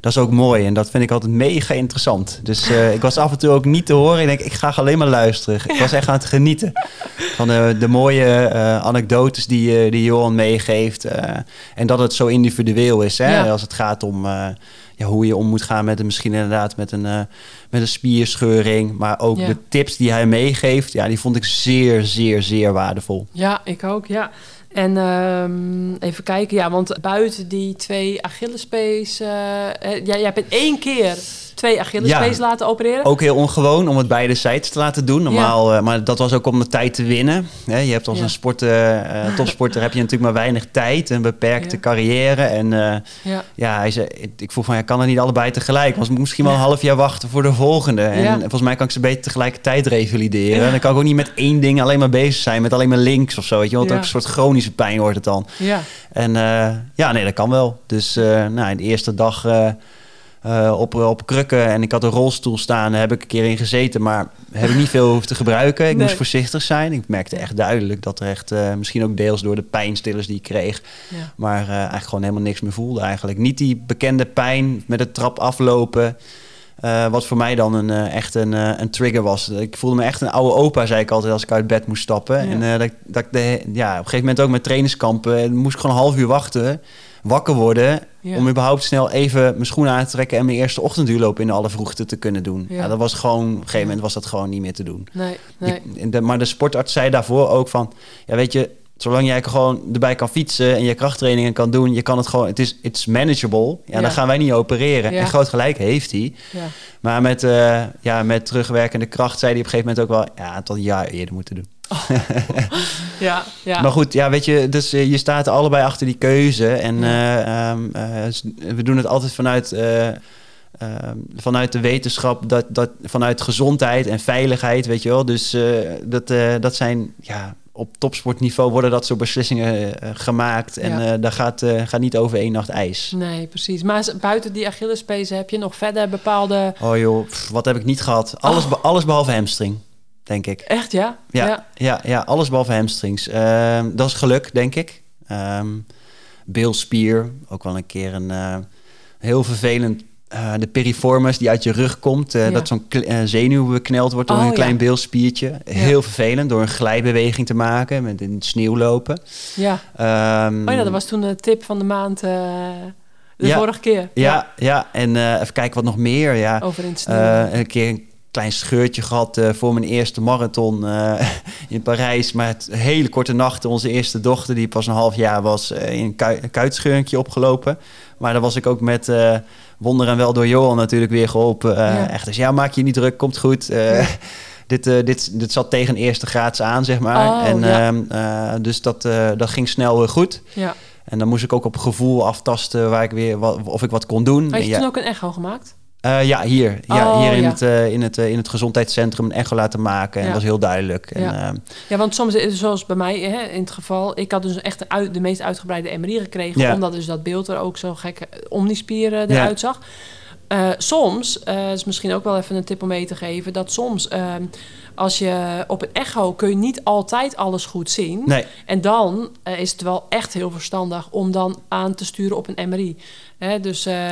dat is ook mooi en dat vind ik altijd mega interessant. Dus uh, ik was af en toe ook niet te horen. Ik denk, ik ga alleen maar luisteren. Ik was echt aan het genieten van de, de mooie uh, anekdotes die, die Johan meegeeft. en dat het zo individueel is, hè? Ja. als het gaat om ja, hoe je om moet gaan met een, misschien inderdaad met een, met een spierscheuring. Maar ook Ja. de tips die hij meegeeft, ja, die vond ik zeer, zeer, zeer waardevol. Ja, ik ook, ja. En ehm, even kijken, ja, want buiten die twee Achillespees... ja, jij hebt in één keer twee Achillespees Ja. laten opereren. Ook heel ongewoon om het beide zijds te laten doen. Normaal, eh, maar dat was ook om de tijd te winnen. Hè, je hebt als Ja. een sporter, eh, topsporter heb je natuurlijk maar weinig tijd, een beperkte carrière. En eh, Ja, ja, hij zei, ik- vroeg van, ja, kan het niet allebei tegelijk? Want moet misschien wel een half jaar wachten voor de volgende. En volgens mij kan ik ze beter tegelijkertijd revalideren. En dan kan ik ook niet met één ding alleen maar bezig zijn, met alleen maar links of zo. Weet je, want ook een soort chronische pijn wordt het dan. ja, En eh, ja, nee, dat kan wel. Dus eh nou, de eerste dag eh, op, op krukken en ik had een rolstoel staan, daar heb ik een keer in gezeten, maar heb ik niet veel hoeven te gebruiken. Ik Nee. moest voorzichtig zijn. Ik merkte echt duidelijk dat er echt, eh, misschien ook deels door de pijnstillers die ik kreeg, ja. maar eh, eigenlijk gewoon helemaal niks meer voelde eigenlijk. Niet die bekende pijn met de trap aflopen. Eh, wat voor mij dan een, eh, echt een, eh, een trigger was. Ik voelde me echt een oude opa, zei ik altijd als ik uit bed moest stappen. Ja. En dat, ik- dat ik de, ja, op een gegeven moment ook met trainingskampen eh, moest ik gewoon een half uur wachten, wakker worden, Ja. om überhaupt snel even mijn schoenen aan te trekken en mijn eerste ochtenduurloop in de alle vroegte te kunnen doen. Ja. Ja. dat was gewoon, op een gegeven moment was dat gewoon niet meer te doen. Nee, nee. En de- maar de sportarts zei daarvoor ook van, ja weet je, zolang jij gewoon erbij kan fietsen en je krachttrainingen kan doen, je kan het gewoon, het is it's manageable. Ja, Ja. dan gaan wij niet opereren. Ja. En groot gelijk heeft hij. Ja. Maar met, eh, ja, met terugwerkende kracht zei hij op een gegeven moment ook wel, ja, tot een jaar eerder moeten doen. Ja, ja. Maar goed, ja, weet je, dus eh, je staat allebei achter die keuze. En eh, ehm, eh, we doen het altijd vanuit, eh, ehm, vanuit de wetenschap, dat, dat, vanuit gezondheid en veiligheid, weet je wel. Dus dat, dat zijn, ja, op topsportniveau worden dat soort beslissingen eh, gemaakt. En Ja. eh daar gaat, eh, gaat niet over één nacht ijs. Nee, precies. Maar buiten die Achillespees heb je nog verder bepaalde... Oh joh, pff, wat heb ik niet gehad? Alles, be- alles behalve hamstring, denk ik. Echt, ja? Ja, ja. ja, alles behalve hamstrings. Ehm, dat is geluk, denk ik. Ehm bilspier, ook wel een keer een heel vervelend. Eh, de piriformis die uit je rug komt, eh, Ja. dat zo'n eh, zenuw bekneld wordt door Oh, een ja. klein beelspiertje. Heel vervelend door een glijbeweging te maken met in het sneeuw lopen. Ja. Ehm, Oh ja, dat was toen de tip van de maand de vorige keer. ja, ja. en even kijken wat nog meer. Ja, Over in het sneeuw. Een keer klein scheurtje gehad voor mijn eerste marathon in Parijs. Maar het hele korte nachten, onze eerste dochter, die pas een half jaar was, in een kuitscheurtje opgelopen. Maar daar was ik ook met wonder en wel door Johan natuurlijk weer geholpen. Echt, dus ja, maak je niet druk, komt goed. Ja dit, uh, dit, dit zat tegen eerste graads aan, zeg maar. Oh, en, ehm, eh, dus dat, dat ging snel goed. Ja. En dan moest ik ook op gevoel aftasten waar ik weer wat, of ik wat kon doen. Had je toen ook een echo gemaakt? Ja, hier. Ja, oh, hier in, Het, in, het, in het gezondheidscentrum een echo laten maken. En dat was heel duidelijk. Ja, en, ehm, ja want soms, zoals bij mij hè, in het geval... Ik had dus echt de, de meest uitgebreide MRI gekregen... omdat dus dat beeld er ook zo gek omnispieren eruit zag. Soms, is misschien ook wel even een tip om mee te geven, dat soms als je op een echo kun je niet altijd alles goed zien. Nee. En dan uh, is het wel echt heel verstandig om dan aan te sturen op een MRI. Hè, dus uh,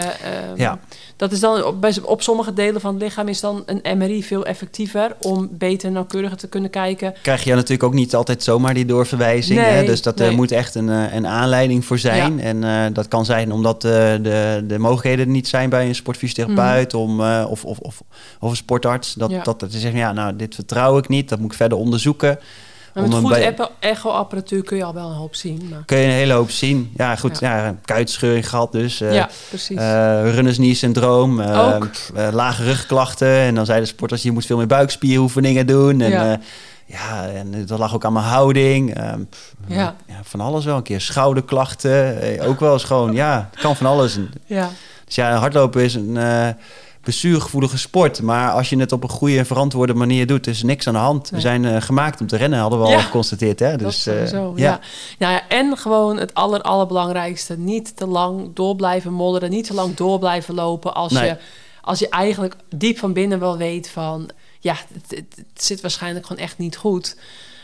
ja. dat is dan op, op, sommige delen van het lichaam is dan een MRI veel effectiever om beter nauwkeuriger te kunnen kijken. Krijg je natuurlijk ook niet altijd zomaar die doorverwijzing. Nee, hè? Dus dat er moet echt een, een aanleiding voor zijn. En uh, dat kan zijn omdat de, de mogelijkheden niet zijn bij een sportfysiotherapeut mm. om, of, of, of, of, een sportarts. Dat, ja. dat, dat ze zeggen, ja, nou, dit vertrouw ik niet. Dat moet ik verder onderzoeken. Maar met goed echo-apparatuur kun je al wel een hoop zien. Maar... Kun je een hele hoop zien. Ja, goed. Ja. ja kuitscheuring gehad dus. Uh, ja, precies. Uh, runners syndroom. Uh, lage rugklachten. En dan zeiden de sporters, je moet veel meer buikspieroefeningen doen. En, ja. ja, en dat lag ook aan mijn houding. Ehm, ja. ja. Van alles wel. Een keer schouderklachten. ook wel eens gewoon, ja, het kan van alles. Ja. Dus ja, hardlopen is een blessuregevoelige sport. Maar als je het op een goede en verantwoorde manier doet, is niks aan de hand. We zijn uh, gemaakt om te rennen, hadden we al geconstateerd. Hè? Dus, uh, ja. ja. Nou ja, en gewoon het aller, allerbelangrijkste. Niet te lang door blijven modderen. Niet te lang door blijven lopen. Als, je, als je eigenlijk diep van binnen wel weet van... Ja, het, het zit waarschijnlijk gewoon echt niet goed.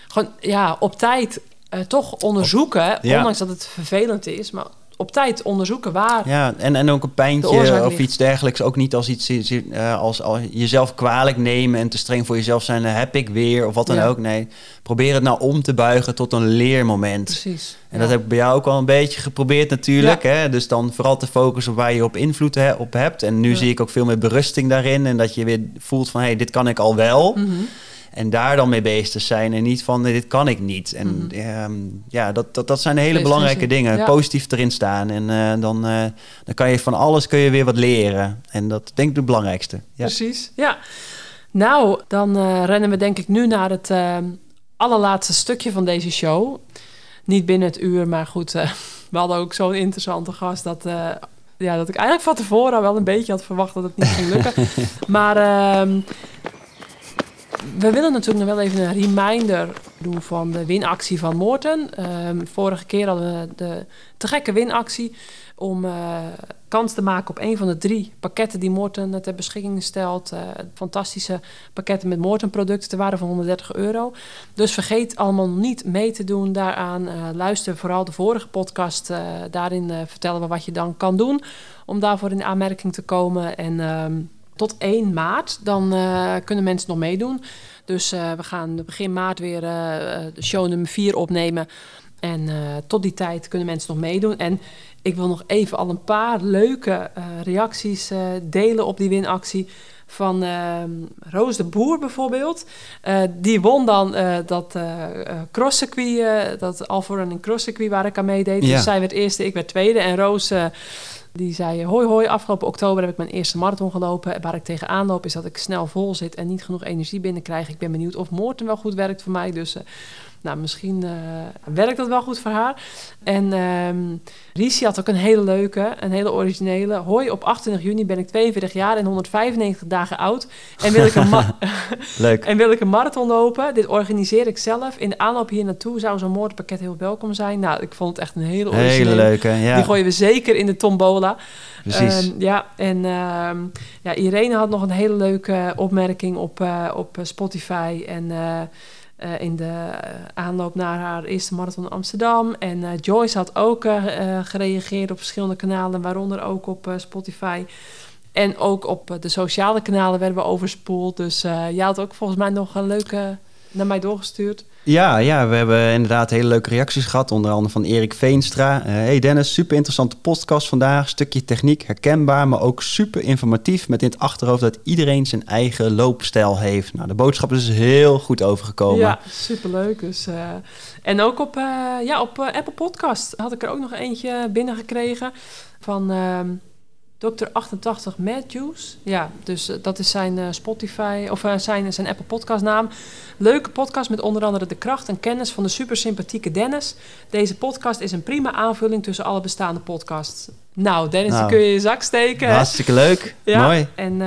Gewoon ja, op tijd uh, toch onderzoeken. Ondanks dat het vervelend is. Maar op tijd onderzoeken waar. Ja, en, en ook een pijntje of iets dergelijks. Ook niet als iets uh, als, als jezelf kwalijk nemen en te streng voor jezelf zijn. heb ik weer of wat dan ook. Nee, probeer het nou om te buigen tot een leermoment. Precies. En dat heb ik bij jou ook al een beetje geprobeerd natuurlijk. Hè? Dus dan vooral te focussen op waar je op invloed op hebt. En nu zie ik ook veel meer berusting daarin. En dat je weer voelt van hé, hey, dit kan ik al wel. Mm en daar dan mee bezig te zijn en niet van dit kan ik niet. En mm ja, dat, dat, dat zijn hele belangrijke dingen. Positief erin staan. En uh, dan, uh, dan kan je van alles kun je weer wat leren. En dat denk ik het belangrijkste. Ja. Precies, ja. Nou, dan uh, rennen we denk ik nu naar het ehm, allerlaatste stukje van deze show. Niet binnen het uur, maar goed, we hadden ook zo'n interessante gast dat ja, dat ik eigenlijk van tevoren wel een beetje had verwacht dat het niet ging lukken. maar uh, we willen natuurlijk nog wel even een reminder doen van de winactie van Moorten. Um, vorige keer hadden we de te gekke winactie om uh, kans te maken op een van de drie pakketten die Moorten ter beschikking stelt. Uh, fantastische pakketten met Moorten-producten te waarde van 130 euro. Dus vergeet allemaal niet mee te doen daaraan. Luister vooral de vorige podcast. daarin vertellen we wat je dan kan doen om daarvoor in aanmerking te komen. En... Tot 1 maart. Dan uh, kunnen mensen nog meedoen. Dus uh, we gaan begin maart weer uh, de show nummer 4 opnemen. En tot die tijd kunnen mensen nog meedoen. En ik wil nog even al een paar leuke reacties delen op die winactie. Van ehm, Roos de Boer bijvoorbeeld. die won dan dat crosscircuit, dat Alpha Running crosscircuit waar ik aan meedeed. Dus zij werd eerste, ik werd tweede. En Roos die zei: Hoi, hoi. Afgelopen oktober heb ik mijn eerste marathon gelopen. Waar ik tegenaan loop is dat ik snel vol zit en niet genoeg energie binnenkrijg. Ik ben benieuwd of Moorten wel goed werkt voor mij. Dus uh, nou, misschien uh, werkt dat wel goed voor haar. En um, had ook een hele leuke, een hele originele. Hoi, op 28 juni ben ik 42 jaar en 195 dagen oud. En wil ik een, Leuk. en wil ik een marathon lopen. Dit organiseer ik zelf. In de aanloop hier naartoe zou zo'n moordpakket heel welkom zijn. Nou, ik vond het echt een hele originele. Hele leuke, ja. Die gooien we zeker in de tombola. Precies. Um, ja, en um, ja, Irene had nog een hele leuke opmerking op, uh, op Spotify. En... Uh, uh, in de aanloop naar haar eerste marathon in Amsterdam. En uh, Joyce had ook uh, gereageerd op verschillende kanalen, waaronder ook op Spotify. En ook op de sociale kanalen werden we overspoeld. Dus jij had ook volgens mij nog een leuke naar mij doorgestuurd. Ja, ja, we hebben inderdaad hele leuke reacties gehad. Onder andere van Erik Veenstra. Uh, hey Dennis, super interessante podcast vandaag. Stukje techniek, herkenbaar, maar ook super informatief. Met in het achterhoofd dat iedereen zijn eigen loopstijl heeft. Nou, de boodschap is dus heel goed overgekomen. Ja, superleuk. Dus, uh, en ook op, uh, ja, op Apple Podcast had ik er ook nog eentje binnengekregen van... Dr. 88 Matthews. Ja, dus uh, dat is zijn uh, Spotify of uh, zijn, zijn Apple podcast naam. Leuke podcast met onder andere de kracht en kennis van de super sympathieke Dennis. Deze podcast is een prima aanvulling tussen alle bestaande podcasts. Nou, Dennis, nou, die kun je in je zak steken. Hartstikke leuk. Ja, Mooi. En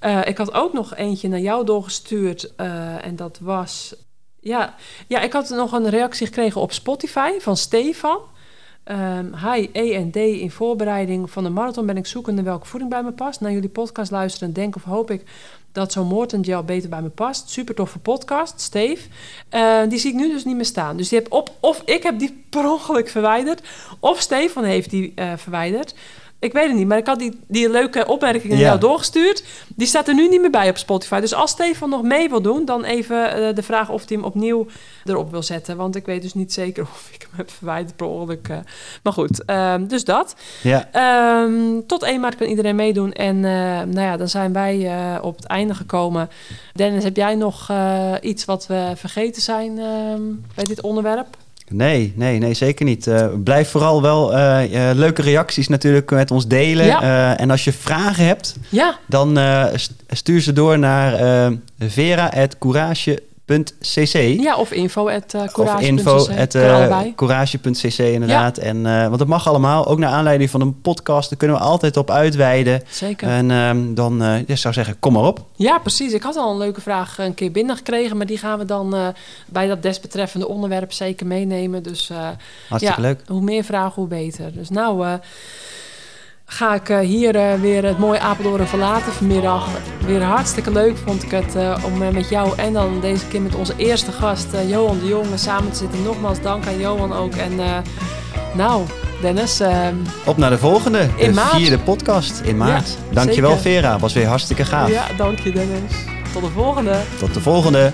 ehm, ik had ook nog eentje naar jou doorgestuurd. en dat was. Ja, ja, ik had nog een reactie gekregen op Spotify van Stefan. Um, hi, E en D in voorbereiding van de marathon ben ik zoekende welke voeding bij me past. Naar jullie podcast luisteren denk of hoop ik dat zo'n Morton gel beter bij me past. Super toffe podcast, Steve. Uh, die zie ik nu dus niet meer staan. Dus die heb op, of ik heb die per ongeluk verwijderd, of Stefan heeft die uh, verwijderd. Ik weet het niet, maar ik had die, die leuke opmerkingen ja. jou doorgestuurd. Die staat er nu niet meer bij op Spotify. Dus als Stefan nog mee wil doen, dan even uh, de vraag of hij hem opnieuw erop wil zetten. Want ik weet dus niet zeker of ik hem heb verwijderd per ongeluk. Uh. Maar goed, um, dus dat. Ja. Um, tot 1 maart kan iedereen meedoen. En uh, nou ja, dan zijn wij op het einde gekomen. Dennis, heb jij nog iets wat we vergeten zijn um, bij dit onderwerp? Nee, nee, nee, zeker niet. Uh, blijf vooral wel uh, uh, leuke reacties natuurlijk met ons delen. Ja. en als je vragen hebt, ja. dan stuur ze door naar vera.courage.nl .cc. Ja, of info at uh, courage. Of info at uh, courage.cc inderdaad. Ja. En, uh, want het mag allemaal, ook naar aanleiding van een podcast. Daar kunnen we altijd op uitweiden. Zeker. En um, dan ja, zou zeggen, kom maar op. Ja, precies. Ik had al een leuke vraag een keer binnengekregen. Maar die gaan we dan bij dat desbetreffende onderwerp zeker meenemen. Dus Hartstikke ja, leuk. Hoe meer vragen, hoe beter. Dus nou ga ik uh, hier uh, weer het mooie Apeldoorn verlaten vanmiddag. Weer hartstikke leuk vond ik het uh, om met jou en dan deze keer met onze eerste gast Johan de Jonge samen te zitten. Nogmaals dank aan Johan ook. En nou, Dennis. Op naar de volgende, in de maart. vierde podcast in maart. Ja, Dankjewel zeker. Vera, was weer hartstikke gaaf. Ja, dank je Dennis. Tot de volgende. Tot de volgende.